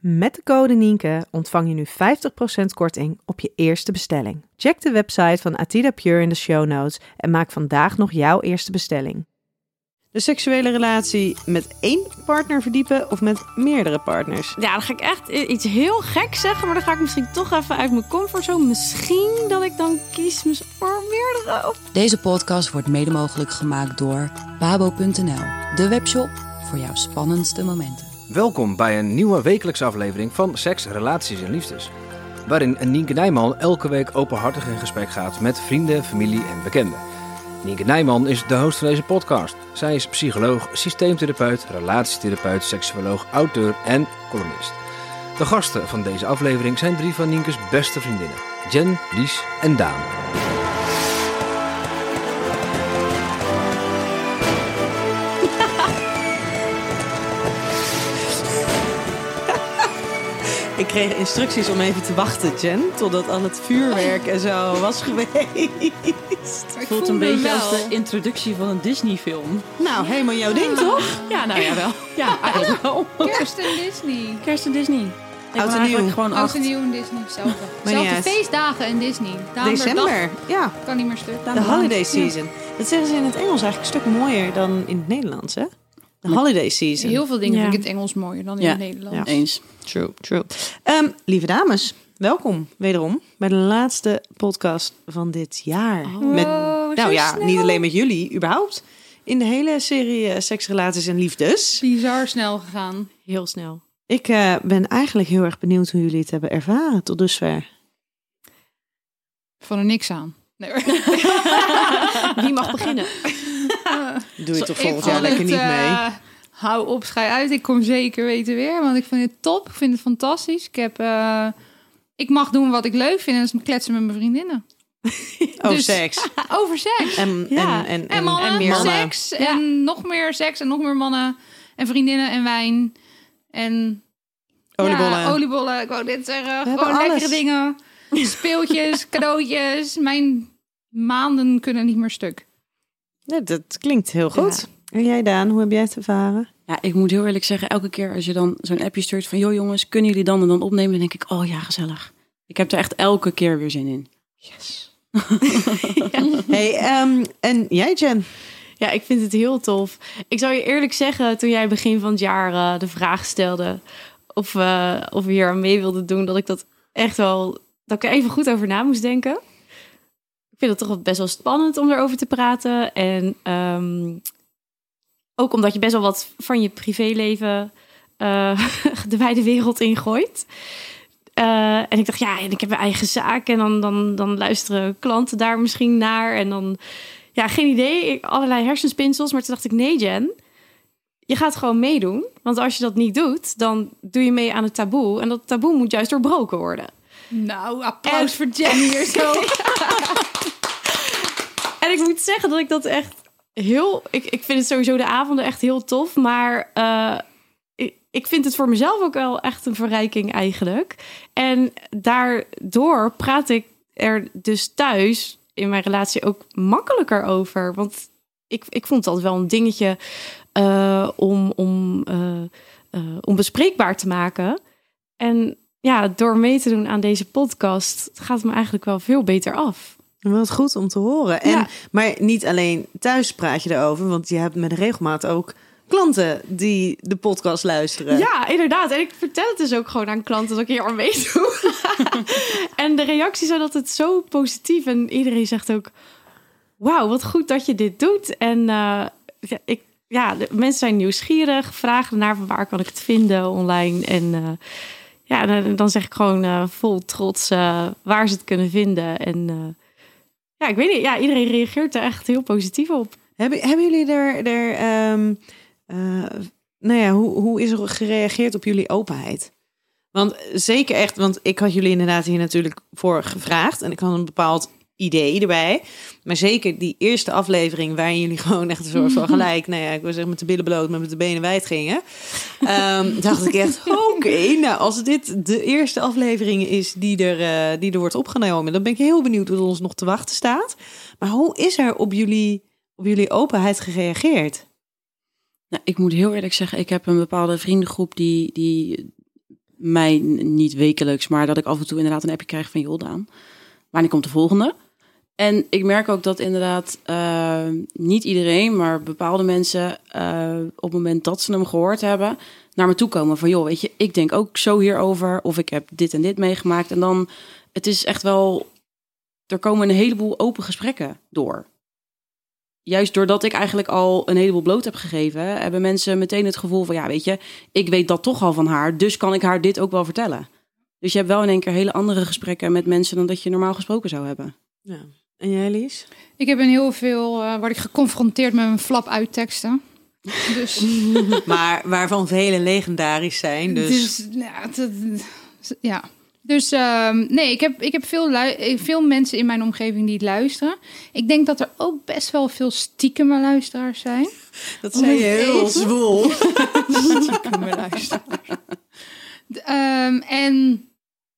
Met de code Nienke ontvang je nu 50% korting op je eerste bestelling. Check de website van Atida Pure in de show notes en maak vandaag nog jouw eerste bestelling. De seksuele relatie met één partner verdiepen of met meerdere partners? Ja, dan ga ik echt iets heel gek zeggen, maar dan ga ik misschien toch even uit mijn comfortzone. Misschien dat ik dan kies voor meerdere. Deze podcast wordt mede mogelijk gemaakt door babo.nl, de webshop voor jouw spannendste momenten. Welkom bij een nieuwe wekelijkse aflevering van Seks, Relaties en Liefdes. Waarin Nienke Nijman elke week openhartig in gesprek gaat met vrienden, familie en bekenden. Nienke Nijman is de host van deze podcast. Zij is psycholoog, systeemtherapeut, relatietherapeut, seksuoloog, auteur en columnist. De gasten van deze aflevering zijn drie van Nienkes beste vriendinnen. Jen, Lies en Daan. Ik kreeg instructies om even te wachten, Jen, totdat al het vuurwerk en zo was geweest. Het voelt een beetje als de introductie van een Disney-film. Nou, helemaal jouw ding, toch? Ja, nou ja, wel. Ja, eigenlijk wel. Kerst en Disney. Kerst en Disney. Ik Oud en nieuw. Gewoon Oud en nieuw en Disney. Zelfde feestdagen en Disney. December, ja. Kan niet meer stuk. De holiday season. Dat zeggen ze in het Engels eigenlijk een stuk mooier dan in het Nederlands, hè? De holiday season. Heel veel dingen Ja. vind ik het Engels mooier dan in Ja. het Nederlands. Eens. True, true. Ehm, lieve dames, welkom wederom bij de laatste podcast van dit jaar. met, zo nou ja, snel. niet alleen met jullie, überhaupt. In de hele serie eh, Seks, Relaties en Liefdes. Bizar snel gegaan. Heel snel. Ik eh, ben eigenlijk heel erg benieuwd hoe jullie het hebben ervaren tot dusver. Van er niks aan. Nee. Wie mag beginnen? Doe je toch volgend jaar lekker niet mee? eh, hou op, schij uit. Ik kom zeker weten weer. Want ik vind het top. Ik vind het fantastisch. Ik, heb, eh, ik mag doen wat ik leuk vind. En dat is kletsen met mijn vriendinnen. oh, dus- seks. Over seks. En, Ja. en, en, En mannen, meer seks. Ja. En nog meer seks. En nog meer mannen. En vriendinnen en wijn. En Oliebollen. Ja, oliebollen. Ik wou dit zeggen. Gewoon lekkere dingen. Speeltjes, cadeautjes. Mijn maanden kunnen niet meer stuk. Nee, dat klinkt heel goed. En jij Daan, hoe heb jij het ervaren? Ja, ik moet heel eerlijk zeggen, elke keer als je dan zo'n appje stuurt van... joh jongens, kunnen jullie dan en dan opnemen? Dan denk ik, oh ja, gezellig. Ik heb er echt elke keer weer zin in. Hey, ehm, en jij Jen? Ja, ik vind het heel tof. Ik zou je eerlijk zeggen, toen jij begin van het jaar eh, de vraag stelde of, eh, of we hier aan mee wilden doen, dat ik dat echt wel, dat ik er even goed over na moest denken. Ik vind het toch wel best wel spannend om erover te praten. En ehm, ook omdat je best wel wat van je privéleven eh, de wijde wereld ingooit. Eh, en ik dacht, ja, en ik heb mijn eigen zaak. En dan, dan, dan luisteren klanten daar misschien naar. En dan, ja, geen idee. Ik- allerlei hersenspinsels. Maar toen dacht ik, nee, Jen. Je gaat gewoon meedoen. Want als je dat niet doet, dan doe je mee aan het taboe. En dat taboe moet juist doorbroken worden. Nou, applaus voor Jenny hier zo. Ik moet zeggen dat ik dat echt heel... Ik, ik vind het sowieso de avonden echt heel tof. Maar eh, ik, vind het voor mezelf ook wel echt een verrijking eigenlijk. En daardoor praat ik er dus thuis in mijn relatie ook makkelijker over. Want ik, ik vond dat wel een dingetje eh, om, om, eh, om bespreekbaar te maken. En ja, door mee te doen aan deze podcast gaat het me eigenlijk wel veel beter af. Wat goed om te horen. En, Ja. Maar niet alleen thuis praat je erover, want je hebt met regelmaat ook klanten die de podcast luisteren. Ja, inderdaad. En ik vertel het dus ook gewoon aan klanten dat ik hier aan meedoe. en de reacties zijn altijd zo positief. En iedereen zegt ook, wauw, wat goed dat je dit doet. En eh, ja, ik, ja, de mensen zijn nieuwsgierig, vragen naar van waar kan ik het vinden online. En eh, ja, dan, dan zeg ik gewoon eh, vol trots waar ze het kunnen vinden. En ja, ik weet niet, ja, iedereen reageert er echt heel positief op. Hebben, hebben jullie er, er ehm, eh, nou ja, hoe, hoe is er gereageerd op jullie openheid? Want zeker echt, want ik had jullie inderdaad hier natuurlijk voor gevraagd. En ik had een bepaald idee erbij. Maar zeker die eerste aflevering waarin jullie gewoon echt een soort van gelijk, nou ja, ik wil zeggen met de billen bloot, maar met de benen wijd gingen. Ehm, dacht ik echt, oké, nou als dit de eerste aflevering is die er, eh, die er wordt opgenomen, dan ben ik heel benieuwd wat ons nog te wachten staat. Maar hoe is er op jullie, op jullie openheid gereageerd? Nou, ik moet heel eerlijk zeggen, ik heb een bepaalde vriendengroep die, die mij niet wekelijks, maar dat ik af en toe inderdaad een appje krijg van Joldaan. Wanneer komt de volgende? En ik merk ook dat inderdaad eh, niet iedereen, maar bepaalde mensen eh, op het moment dat ze hem gehoord hebben, naar me toe komen van joh, weet je, ik denk ook zo hierover of ik heb dit en dit meegemaakt. En dan, het is echt wel, er komen een heleboel open gesprekken door. Juist doordat ik eigenlijk al een heleboel bloot heb gegeven, hebben mensen meteen het gevoel van ja, weet je, ik weet dat toch al van haar, dus kan ik haar dit ook wel vertellen. Dus je hebt wel in één keer hele andere gesprekken met mensen dan dat je normaal gesproken zou hebben. Ja. En jij, Lies? Ik heb in heel veel, eh word ik geconfronteerd met mijn flap uitteksten. Dus, Maar waarvan vele legendarisch zijn. Dus, dus ja, ja. Dus ehm, nee, ik heb, ik heb veel, eh, veel mensen in mijn omgeving die het luisteren. Ik denk dat er ook best wel veel stiekeme luisteraars zijn. dat zei je heel Even. zwoel. Stiekeme luisteraars. Ehm, en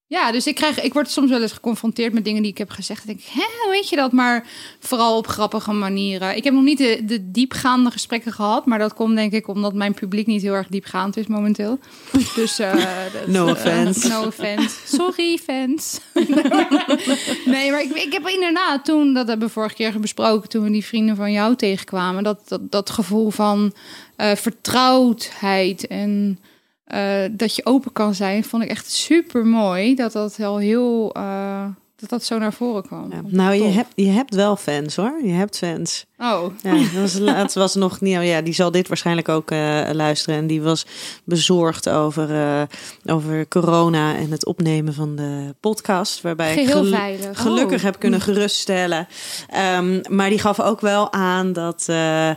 ja, dus ik, krijg, ik word soms wel eens geconfronteerd met dingen die ik heb gezegd. Dan denk ik, hè, weet je dat? Maar vooral op grappige manieren. Ik heb nog niet de, de diepgaande gesprekken gehad. Maar dat komt denk ik omdat mijn publiek niet heel erg diepgaand is momenteel. Dus dat, No eh, offense. no offense. Sorry, fans. nee, maar ik, ik heb inderdaad toen, dat hebben we vorige keer besproken... toen we die vrienden van jou tegenkwamen... dat, dat, dat gevoel van eh, vertrouwdheid en... eh, dat je open kan zijn, vond ik echt super mooi. Dat dat al heel. Dat dat zo naar voren kwam. Ja, nou, je hebt, je hebt wel fans hoor. Je hebt fans. Oh, Ja, dat was, laatst was nog niet. Ja, die zal dit waarschijnlijk ook eh, luisteren. En die was bezorgd over, eh, over corona en het opnemen van de podcast. Waarbij ik geheel gelu- veilig. gelukkig Oh. heb kunnen geruststellen. Ehm, maar die gaf ook wel aan dat, eh, eh,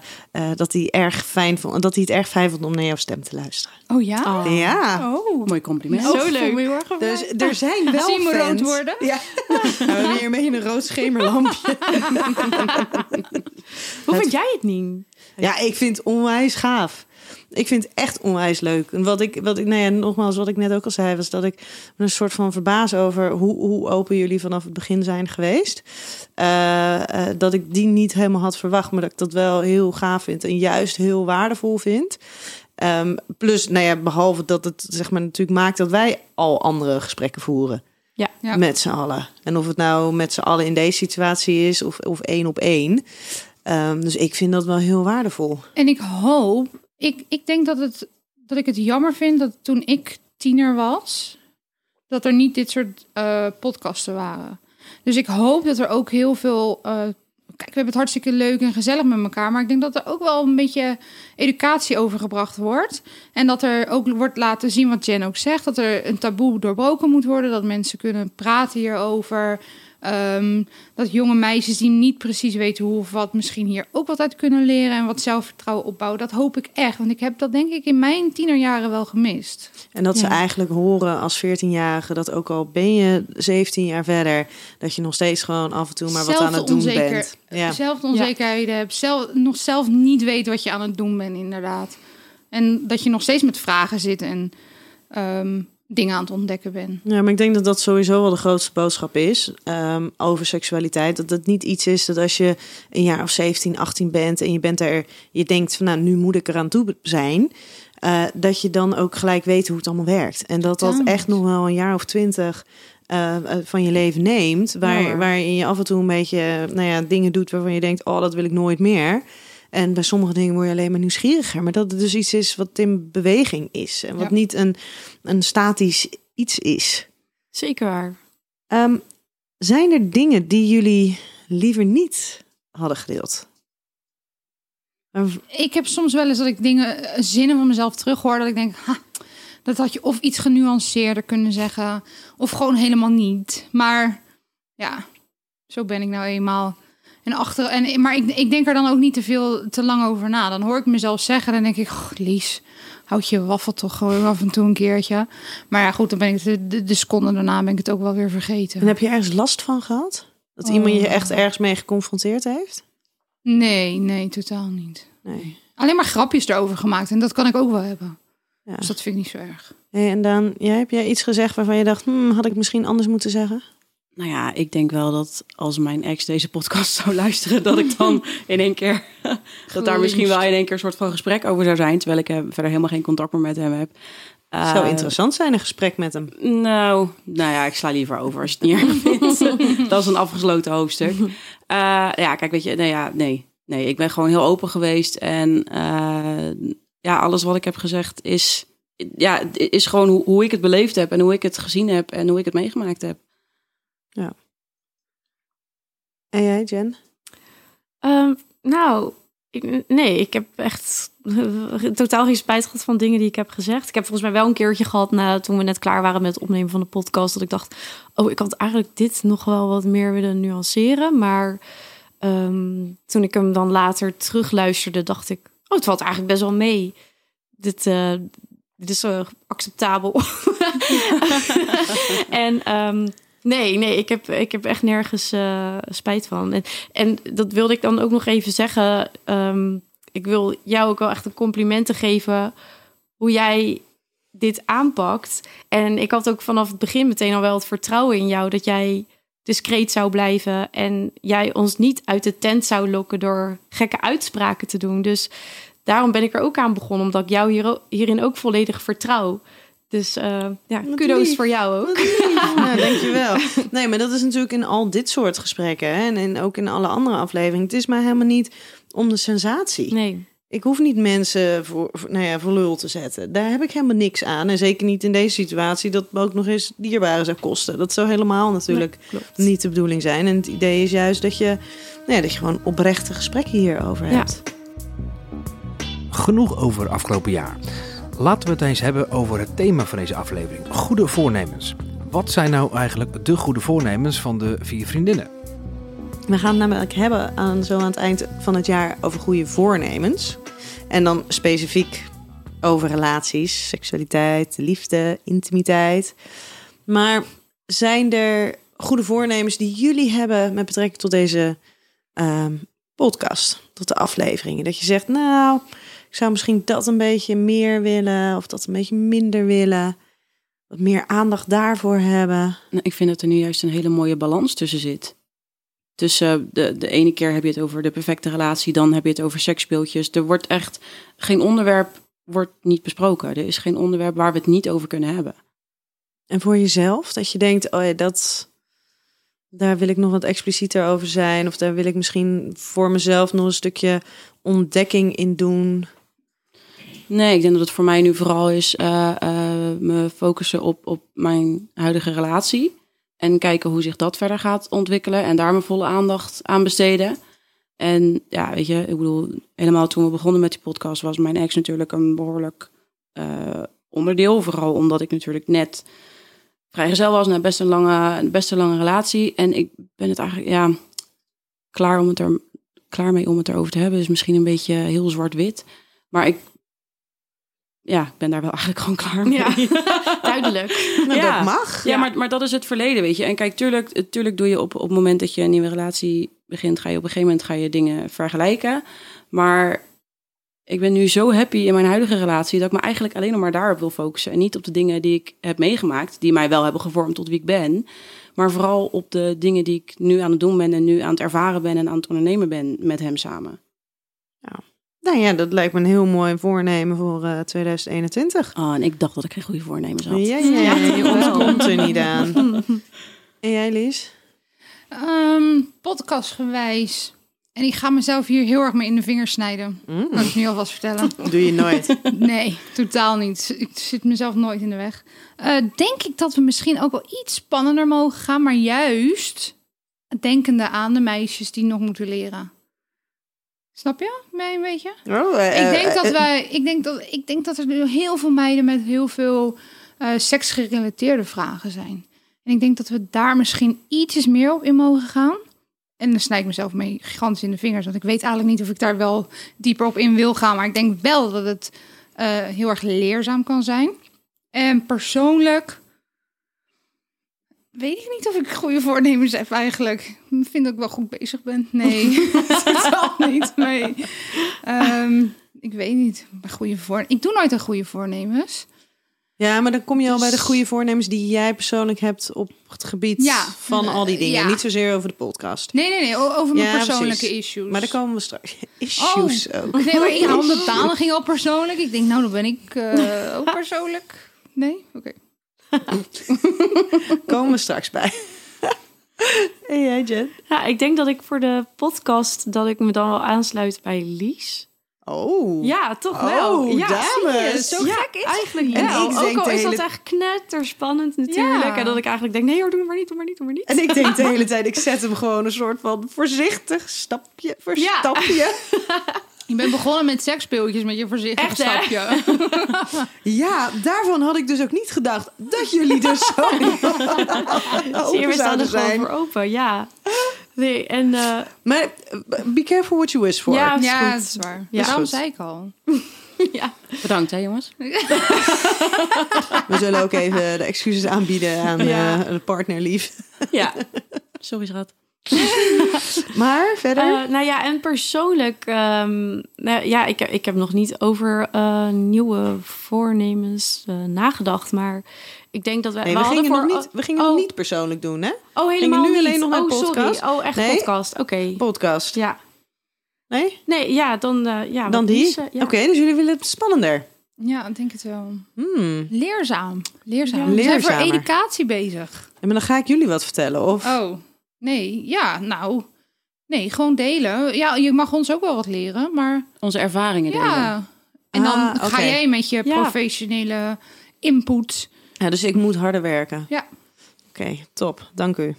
dat, hij erg fijn vond, dat hij het erg fijn vond om naar jouw stem te luisteren. Oh ja. Ja. Oh. Mooi compliment. Zo leuk. Dus er zijn wel Zie me fans. rood worden? Ja. Nou, we hebben hier mee een rood schemerlampje. Hoe vind jij het niet? Ja, ik vind het onwijs gaaf. Ik vind het echt onwijs leuk. En wat ik, wat ik, nou ja, nogmaals, wat ik net ook al zei, was dat ik me een soort van verbaas over hoe, hoe open jullie vanaf het begin zijn geweest. Eh, eh, dat ik die niet helemaal had verwacht, maar dat ik dat wel heel gaaf vind en juist heel waardevol vind. Ehm, plus, nou ja, behalve dat het zeg maar natuurlijk maakt dat wij al andere gesprekken voeren. Ja. Ja. Met z'n allen. En of het nou met z'n allen in deze situatie is of, of één op één. Ehm, dus ik vind dat wel heel waardevol. En ik hoop, ik, ik denk dat, het, dat ik het jammer vind dat toen ik tiener was, dat er niet dit soort eh, podcasten waren. Dus ik hoop dat er ook heel veel. eh, kijk, we hebben het hartstikke leuk en gezellig met elkaar, maar ik denk dat er ook wel een beetje educatie overgebracht wordt. En dat er ook wordt laten zien wat Jen ook zegt: dat er een taboe doorbroken moet worden, dat mensen kunnen praten hierover. Ehm, dat jonge meisjes die niet precies weten hoe of wat, misschien hier ook wat uit kunnen leren en wat zelfvertrouwen opbouwen. Dat hoop ik echt, want ik heb dat denk ik in mijn tienerjaren wel gemist. En dat ze Ja. eigenlijk horen als 14-jarige dat ook al ben je 17 jaar verder, dat je nog steeds gewoon af en toe maar wat aan het doen bent. Ja. Zelf onzekerheden hebt, zelf, nog zelf niet weet wat je aan het doen bent, inderdaad. En dat je nog steeds met vragen zit en ehm, dingen aan het ontdekken bent. ja, maar ik denk dat dat sowieso wel de grootste boodschap is ehm, over seksualiteit. Dat het niet iets is dat als je een jaar of 17, 18 bent en je bent er, je denkt van nou, nu moet ik eraan toe zijn. eh, dat je dan ook gelijk weet hoe het allemaal werkt. En dat dat echt nog wel een jaar of twintig eh, eh, van je leven neemt. Waar, Ja, waarin je af en toe een beetje nou ja, dingen doet waarvan je denkt, oh, dat wil ik nooit meer. En bij sommige dingen word je alleen maar nieuwsgieriger. Maar dat het dus iets is wat in beweging is. En wat Ja. niet een, een statisch iets is. Zeker waar. Ehm, zijn er dingen die jullie liever niet hadden gedeeld? Ik heb soms wel eens dat ik dingen, zinnen van mezelf terughoor, dat ik denk, ha, dat had je of iets genuanceerder kunnen zeggen, of gewoon helemaal niet. Maar ja, zo ben ik nou eenmaal. En achter, en, maar ik, ik denk er dan ook niet te veel te lang over na. Dan hoor ik mezelf zeggen, dan denk ik, "Goh, Lies, houd je waffel toch gewoon af en toe een keertje. Maar ja, goed, dan ben ik de, de, de seconde daarna ben ik het ook wel weer vergeten. En heb je ergens last van gehad? Dat iemand je echt ergens mee geconfronteerd heeft? Nee, nee, totaal niet. Nee. Alleen maar grapjes erover gemaakt en dat kan ik ook wel hebben. Ja. Dus dat vind ik niet zo erg. Hey, en dan, jij, heb jij iets gezegd waarvan je dacht, hmm, had ik misschien anders moeten zeggen? Nou ja, ik denk wel dat als mijn ex deze podcast zou luisteren, dat ik dan in één keer dat daar misschien wel in één keer een soort van gesprek over zou zijn, terwijl ik eh, verder helemaal geen contact meer met hem heb. Het zou Eh, interessant zijn, een gesprek met hem. Nou, nou ja, ik sla liever over als je het niet erg vindt. dat is een afgesloten hoofdstuk. Eh, ja, kijk, weet je, nee, ja, nee, nee, ik ben gewoon heel open geweest en ja, alles wat ik heb gezegd is, ja, is gewoon hoe, hoe ik het beleefd heb en hoe ik het gezien heb en hoe ik het meegemaakt heb. En jij, Jen? Ehm, nou, ik, nee, ik heb echt eh, totaal geen spijt gehad van dingen die ik heb gezegd. Ik heb volgens mij wel een keertje gehad na, toen we net klaar waren met het opnemen van de podcast. Dat ik dacht, oh, ik had eigenlijk dit nog wel wat meer willen nuanceren. Maar ehm, toen ik hem dan later terugluisterde, dacht ik, oh, het valt eigenlijk best wel mee. Dit, eh, dit is uh, acceptabel. en ehm, nee, nee, ik heb, ik heb echt nergens eh, spijt van. En, en dat wilde ik dan ook nog even zeggen. Ehm, ik wil jou ook wel echt een complimenten geven hoe jij dit aanpakt. En ik had ook vanaf het begin meteen al wel het vertrouwen in jou dat jij discreet zou blijven en jij ons niet uit de tent zou lokken door gekke uitspraken te doen. Dus daarom ben ik er ook aan begonnen, omdat ik jou hier, hierin ook volledig vertrouw. Dus uh, ja, Wat kudos lief. voor jou ook. Nou, dankjewel. Nee, maar dat is natuurlijk in al dit soort gesprekken hè, en in, ook in alle andere afleveringen. Het is maar helemaal niet om de sensatie. Nee. Ik hoef niet mensen voor, voor, nou ja, voor lul te zetten. Daar heb ik helemaal niks aan. En zeker niet in deze situatie dat ook nog eens dierbaren zou kosten. Dat zou helemaal natuurlijk Nee, niet de bedoeling zijn. En het idee is juist dat je, nou ja, dat je gewoon oprechte gesprekken hierover Ja. hebt. Genoeg over afgelopen jaar. Laten we het eens hebben over het thema van deze aflevering: goede voornemens. Wat zijn nou eigenlijk de goede voornemens van de vier vriendinnen? We gaan het namelijk hebben aan, zo aan het eind van het jaar over goede voornemens. En dan specifiek over relaties, seksualiteit, liefde, intimiteit. Maar zijn er goede voornemens die jullie hebben met betrekking tot deze ehm, podcast, tot de afleveringen? Dat je zegt, nou, ik zou misschien dat een beetje meer willen of dat een beetje minder willen. Wat meer aandacht daarvoor hebben. Nou, ik vind dat er nu juist een hele mooie balans tussen zit. Tussen de, de ene keer heb je het over de perfecte relatie, dan heb je het over seksspeeltjes. Er wordt echt geen onderwerp wordt niet besproken. Er is geen onderwerp waar we het niet over kunnen hebben. En voor jezelf, dat je denkt, oh ja, dat, daar wil ik nog wat explicieter over zijn. Of daar wil ik misschien voor mezelf nog een stukje ontdekking in doen. Nee, ik denk dat het voor mij nu vooral is eh, eh, me focussen op, op mijn huidige relatie. En kijken hoe zich dat verder gaat ontwikkelen. En daar mijn volle aandacht aan besteden. En ja, weet je, ik bedoel, helemaal toen we begonnen met die podcast was mijn ex natuurlijk een behoorlijk eh, onderdeel. Vooral omdat ik natuurlijk net vrijgezel was na best een lange, best een lange relatie. En ik ben het eigenlijk, ja, klaar, om het er, klaar mee om het erover te hebben. Dus misschien een beetje heel zwart-wit. Maar ik ja, ik ben daar wel eigenlijk gewoon klaar mee. Ja, duidelijk. Nou, Ja. dat mag. Ja, maar, maar dat is het verleden, weet je. En kijk, tuurlijk, tuurlijk doe je op, op het moment dat je een nieuwe relatie begint, ga je op een gegeven moment ga je dingen vergelijken. Maar ik ben nu zo happy in mijn huidige relatie dat ik me eigenlijk alleen nog maar daarop wil focussen. En niet op de dingen die ik heb meegemaakt, die mij wel hebben gevormd tot wie ik ben. Maar vooral op de dingen die ik nu aan het doen ben en nu aan het ervaren ben en aan het ondernemen ben met hem samen. Nou ja, dat lijkt me een heel mooi voornemen voor eh, 2021. Oh, en ik dacht dat ik geen goede voornemens had. Ja, ja, ja, je ontkomt er niet aan. En jij, Lies? Ehm, podcastgewijs. En ik ga mezelf hier heel erg mee in de vingers snijden. Mm, Kan ik nu alvast vertellen. doe je nooit. Nee, totaal niet. Ik zit mezelf nooit in de weg. Eh, denk ik dat we misschien ook wel iets spannender mogen gaan, maar juist denkende aan de meisjes die nog moeten leren. Snap je mij een beetje? Oh, eh, ik, denk eh, dat eh, wij, ik, denk dat, ik denk dat er nu heel veel meiden met heel veel seksgerelateerde vragen zijn. En ik denk dat we daar misschien ietsjes meer op in mogen gaan. En dan snijd ik mezelf mee gigantisch in de vingers. Want ik weet eigenlijk niet of ik daar wel dieper op in wil gaan. Maar ik denk wel dat het heel erg leerzaam kan zijn. En persoonlijk weet ik niet of ik goede voornemens heb eigenlijk. Ik vind dat ik wel goed bezig ben. Nee, totaal niet. Nee. Ehm, ik weet niet. Goede voor... Ik doe nooit een goede voornemens. Ja, maar dan kom je al bij de Dus- goede voornemens die jij persoonlijk hebt op het gebied Ja. van al die dingen. Ja. Niet zozeer over de podcast. Nee, nee, nee. Over mijn Ja, persoonlijke precies. issues. Maar daar komen we straks. Issues ook. Nee, maar ja, om betalen ging al persoonlijk. Ik denk, nou, dan ben ik eh, ook persoonlijk. Nee? Oké. Komen we straks bij. En jij, Jen? Ja, ik denk dat ik voor de podcast dat ik me dan wel aansluit bij Lies. Oh. Ja, toch wel. Oh, ja, dames. zo gek is eigenlijk En wel. ik Ook al is dat hele- echt knetterspannend natuurlijk. Ja. En dat ik eigenlijk denk, nee hoor, doe maar niet, doe maar niet, doe maar niet. En ik denk de hele tijd, ik zet hem gewoon een soort van voorzichtig stapje voor Ja. stapje. Je bent begonnen met seksspeeltjes met je voorzichtig Echt, stapje. Ja, daarvan had ik dus ook niet gedacht dat jullie dus zo Zie we staan er gewoon voor open, ja. Nee, en eh, Maar eh, be careful what you wish for. Ja, is ja, goed. dat is waar. Ja. Daarom zei ik al. ja. Bedankt hè jongens. We zullen ook even de excuses aanbieden aan Ja. eh, de partnerlief. ja. Sorry schat. Maar verder? Eh, nou ja, en persoonlijk, ehm, nou ja, ik, ik heb nog niet over eh, nieuwe voornemens eh, nagedacht, maar ik denk dat wij. nee, we we gingen, voor, nog niet, we gingen oh, nog niet persoonlijk doen, hè? Oh, helemaal nu niet. alleen nog naar oh, podcast? sorry. Oh, echt Nee? podcast. Oké. Podcast. Ja. Nee? Nee, ja, dan ja. Dan die? ja. Oké, dus jullie willen het spannender. Ja, ik denk het wel. Hmm. Leerzaam. Leerzaam. Ja. We zijn voor educatie bezig. En maar dan ga ik jullie wat vertellen. Of... Oh, nee. Ja, nou. Nee, gewoon delen. Ja, je mag ons ook wel wat leren, maar Onze ervaringen delen. ja. En dan Ah, ga jij met je professionele input. Ja, dus ik moet harder werken. Ja. Oké, top. Dank u.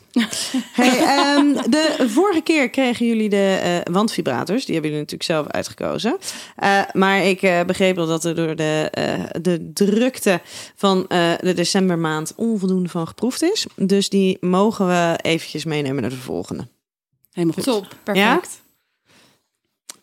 hey, ehm, de vorige keer kregen jullie de eh, wandvibrators. Die hebben jullie natuurlijk zelf uitgekozen. Eh, maar ik eh, begreep al dat er door de, de drukte van de decembermaand onvoldoende van geproefd is. Dus die mogen we eventjes meenemen naar de volgende. Helemaal goed. Top. Perfect.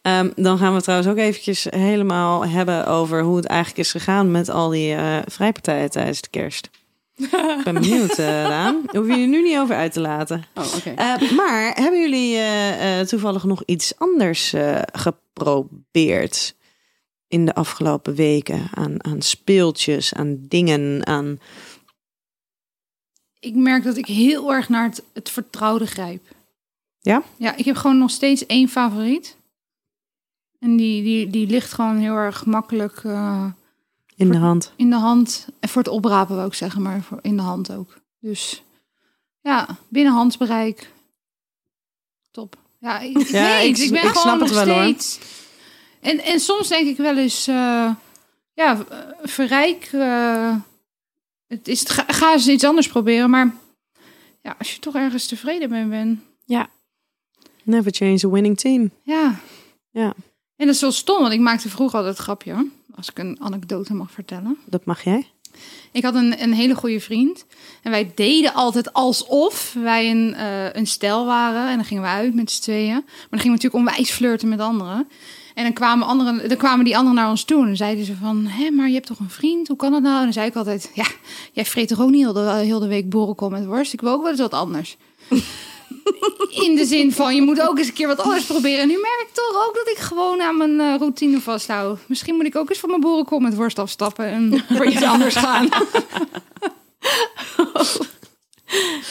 Ehm, dan gaan we trouwens ook eventjes helemaal hebben over hoe het eigenlijk is gegaan met al die vrijpartijen tijdens de kerst. Ik ben benieuwd, uh, Daan. Daar hoef je je nu niet over uit te laten. Oh. Eh, maar hebben jullie eh, eh, toevallig nog iets anders eh, geprobeerd in de afgelopen weken? Aan, aan speeltjes, aan dingen, aan... Ik merk dat ik heel erg naar het, het vertrouwde grijp. Ja? Ja, ik heb gewoon nog steeds één favoriet. En die, die, die ligt gewoon heel erg makkelijk eh, In de hand. in de hand. En voor het oprapen wil ik zeggen, maar voor in de hand ook. Dus ja, binnen handsbereik. Top. Ja, ik, ik Ja, weet, ik- ik, ben ik gewoon snap het nog hoor. En, en soms denk ik wel eens, eh, ja, eh, verrijk... eh, het is, ga, ga eens iets anders proberen, maar ja, als je toch ergens tevreden mee bent, Never change a winning team. ja. Ja. En dat is wel stom, want ik maakte vroeger altijd grapje, als ik een anekdote mag vertellen. Dat mag jij. Ik had een, een hele goede vriend. En wij deden altijd alsof wij een, eh, een stel waren. En dan gingen we uit met z'n tweeën. Maar dan gingen we natuurlijk onwijs flirten met anderen. En dan kwamen, anderen, dan kwamen die anderen naar ons toe. En dan zeiden ze van, hé, maar je hebt toch een vriend? Hoe kan dat nou? En dan zei ik altijd, ja, jij vreet toch ook niet heel de, heel de week boerenkool met worst? Ik wil ook wel eens wat anders. In de zin van, je moet ook eens een keer wat anders proberen. En nu merk ik toch ook dat ik gewoon aan mijn eh, routine vasthoud. Misschien moet ik ook eens van mijn boerenkool met worst afstappen en voor iets anders gaan.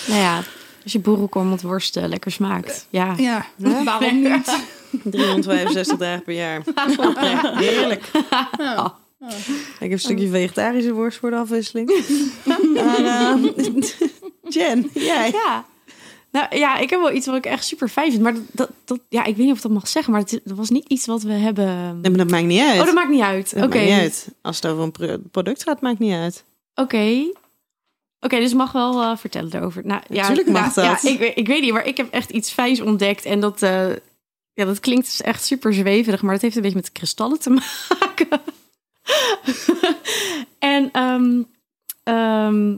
Nou ja, als je boerenkorn met worsten lekker smaakt. Ja. Ja, waarom niet? 365 dagen per jaar. Heerlijk. Ik heb een stukje vegetarische worst voor de afwisseling. Maar, eh, Jen, jij? Ja. Nou ja, ik heb wel iets wat ik echt super fijn vind. Maar dat, dat, dat- ja, ik weet niet of ik dat mag zeggen. Maar het, dat was niet iets wat we hebben... Nee, maar dat maakt niet uit. Oh, dat maakt niet uit. Dat Oké. maakt niet uit. Als het over een pro- product gaat, maakt niet uit. Oké. Oké, dus mag wel eh, vertellen daarover. Nou, ja, Natuurlijk mag nou, dat. Ja, ik, weet- ik weet niet, maar ik heb echt iets fijns ontdekt. En dat, eh, ja, dat klinkt dus echt super zweverig. Maar het heeft een beetje met kristallen te maken. en ehm,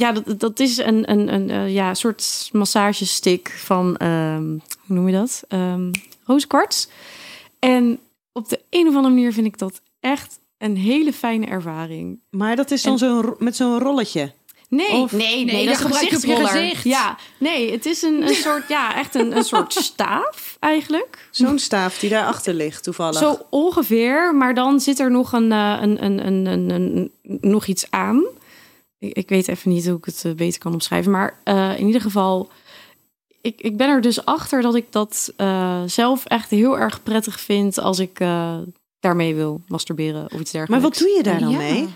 ja, dat, dat is een, een, een eh, ja, soort massagestick van, ehm, hoe noem je dat? Ehm rooskwarts. En op de een of andere manier vind ik dat echt een hele fijne ervaring. Maar dat is dan zo'n met zo'n rolletje. Nee, Of- nee, nee, Nee, dat dat is een gebruik je op je gezichtsroller. gezicht. Ja, nee, het is een, een soort, ja, echt een, een soort staaf eigenlijk. Zo'n staaf die daarachter ligt, toevallig. Zo ongeveer, maar dan zit er nog, een, eh, een, een, een, een, een- nog iets aan. Ik, ik weet even niet hoe ik het eh, beter kan omschrijven. Maar eh, in ieder geval, ik, ik ben er dus achter dat ik dat eh, zelf echt heel erg prettig vind als ik eh, daarmee wil masturberen of iets dergelijks. Maar wat doe je daar dan Ja. mee?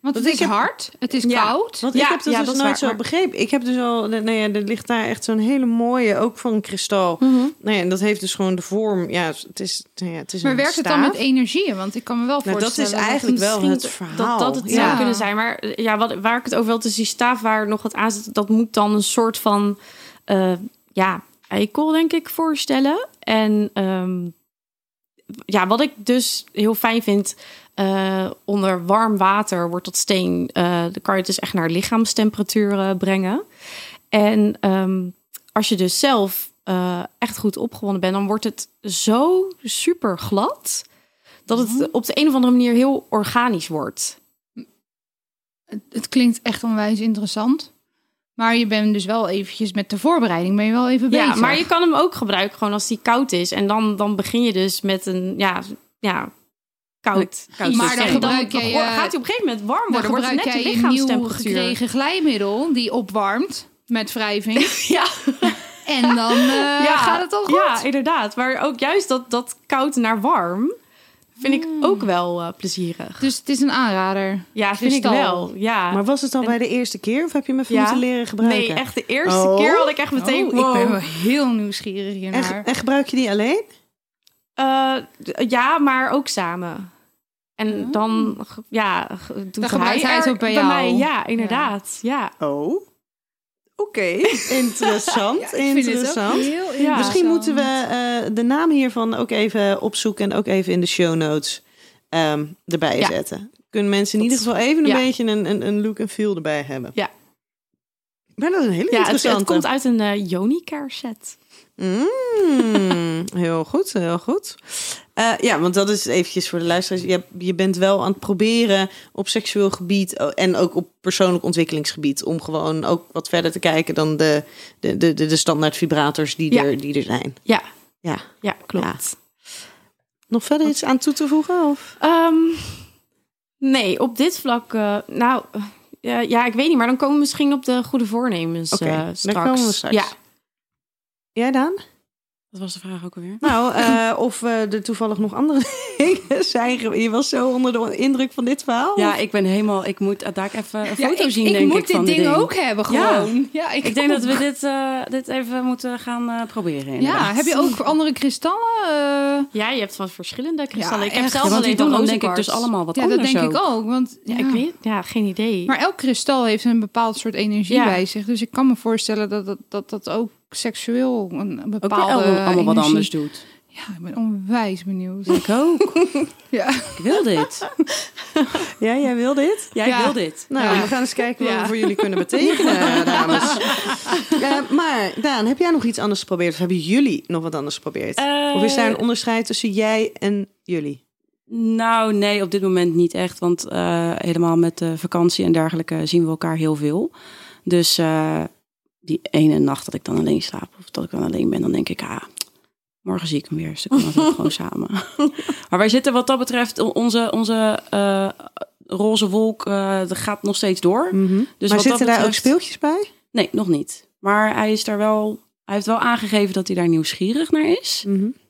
Want het is heb- hard, het is Ja. koud. Want Ja, ik heb dat ja, dus dat nooit waar, zo maar- begrepen. Ik heb dus al, nou ja, er ligt daar echt zo'n hele mooie, ook van kristal. Nou ja, en dat heeft dus gewoon de vorm. Ja, het is, nou ja, het is Maar een werkt het dan met energieën? Want ik kan me wel Nou, dat voorstellen... is eigenlijk wel het dat- verhaal. Dat, dat het ja. zou kunnen zijn. Maar eh, ja, wat, waar ik het over wil, is die staaf waar nog wat aan zit. Dat moet dan een soort van, eh, ja, eikel denk ik voorstellen. En ehm, ja, wat ik dus heel fijn vind, eh, onder warm water wordt dat steen, eh, dan kan je het dus echt naar lichaamstemperatuur brengen. En ehm, als je dus zelf eh, echt goed opgewonden bent, dan wordt het zo super glad dat het op de een of andere manier heel organisch wordt. Het, het klinkt echt onwijs interessant. Maar je bent dus wel eventjes met de voorbereiding ben je wel even Ja, bezig. maar je kan hem ook gebruiken gewoon als die koud is. En dan, dan begin je dus met een, ja, ja koud. koud Maar dan gebruik dan wordt- eh, gaat hij op een gegeven moment warm Dan worden. Wordt het gebruik net je een nieuw lichaamstemperatuur. gekregen glijmiddel die opwarmt met wrijving. Ja. en dan eh, ja, gaat het al goed. Ja, inderdaad. Maar ook juist dat, dat koud naar warm vind ik ook wel eh, plezierig. Dus het is een aanrader. Ja, vind ik wel. Ja. Maar was het al bij de eerste keer of heb je me even Ja. moeten leren gebruiken? Nee, echt de eerste Oh. keer had ik echt meteen... Oh, wow. Ik ben wel heel nieuwsgierig En, hiernaar. en gebruik je die alleen? Eh, ja, maar ook samen. En dan, ge- ja, doet Dan gebruikt hij het er ook bij jou. mij. Ja, inderdaad. Ja. Oh. Oké, interessant. Ik vind het ook interessant. heel Ja. interessant. Misschien moeten we eh, de naam hiervan ook even opzoeken en ook even in de show notes ehm, erbij Ja. zetten. Kunnen mensen in ieder geval even een Ja. beetje een, een, een look en feel erbij hebben. Ja. Maar dat is een hele Ja, het, interessante. het komt uit een uh, Jonicare set. Mm, heel goed, heel goed. Eh, ja, want dat is eventjes voor de luisteraars. Je, je bent wel aan het proberen op seksueel gebied oh, en ook op persoonlijk ontwikkelingsgebied om gewoon ook wat verder te kijken dan de, de, de, de, standaard vibrators die, Ja. er, die er zijn. Ja, Ja. ja klopt. Nog verder iets aan toe te voegen? Of? Ehm, nee, op dit vlak, eh, nou, eh, ja, ik weet niet, maar dan komen we misschien op de goede voornemens daar straks. komen we straks. Ja, Jij Daan? Wat was de vraag ook alweer? Nou, eh, of eh, er toevallig nog andere dingen zijn. Je was zo onder de indruk van dit verhaal? Ja, of? ik ben helemaal... Ik moet daar even een Ja, foto ik, zien, ik denk moet ik, dit van ding, dit ding. ook hebben, Ja. gewoon. Ja, Ik denk dat we dit, eh, dit even moeten gaan eh, proberen. Ja, inderdaad. heb je ook andere kristallen? Eh, ja, je hebt van verschillende kristallen. Ja, ik heb echt. zelf Ja, want die alleen dan denk ik dus allemaal wat ja, dat anders denk ik ook. ook. Want, Ja, ja. ik weet, ja, geen idee. Maar elk kristal heeft een bepaald soort energie Ja. bij zich. Dus ik kan me voorstellen dat dat, dat, dat ook seksueel een Ook bepaalde allemaal wat anders doet. Ja, ik ben onwijs benieuwd. Ik ook. Ja. Ik wil dit. Ja, jij wil dit? Jij Ja. wil dit. Nou, Ja. we gaan eens kijken wat Ja. we voor jullie kunnen betekenen, dames. Eh, maar Daan, heb jij nog iets anders geprobeerd? Of hebben jullie nog wat anders geprobeerd? Eh, of is daar een onderscheid tussen jij en jullie? Nou, nee, op dit moment niet echt. Want eh, helemaal met de vakantie en dergelijke zien we elkaar heel veel. Dus eh, die ene nacht dat ik dan alleen slaap of dat ik dan alleen ben, dan denk ik, ah, morgen zie ik hem weer. Dus dan kunnen gewoon samen. maar wij zitten wat dat betreft, onze, onze eh, roze wolk eh, dat gaat nog steeds door. Dus maar wat dat zitten daar ook speeltjes bij? Nee, nog niet. Maar hij is daar wel. Hij heeft wel aangegeven dat hij daar nieuwsgierig naar is.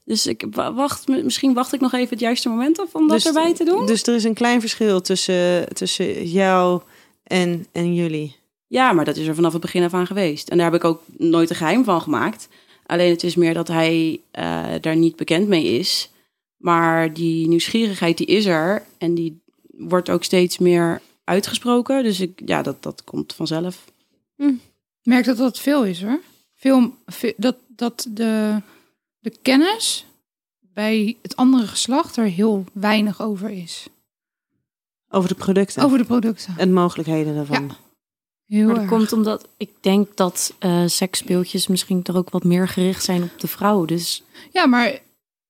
Dus ik wa- wacht, misschien wacht ik nog even het juiste moment af om dat erbij te doen. Dus er is een klein verschil tussen, tussen jou en, en jullie. Ja, maar dat is er vanaf het begin af aan geweest. En daar heb ik ook nooit een geheim van gemaakt. Alleen het is meer dat hij eh, daar niet bekend mee is. Maar die nieuwsgierigheid die is er. En die wordt ook steeds meer uitgesproken. Dus ik, ja, dat, dat komt vanzelf. Ik merk dat dat veel is hoor. Veel, ve- dat, dat de, de kennis bij het andere geslacht er heel weinig over is. Over de producten Over de producten. en mogelijkheden daarvan. Ja. Heel Maar dat erg. komt omdat ik denk dat eh seksspeeltjes misschien toch ook wat meer gericht zijn op de vrouw. Dus Ja, maar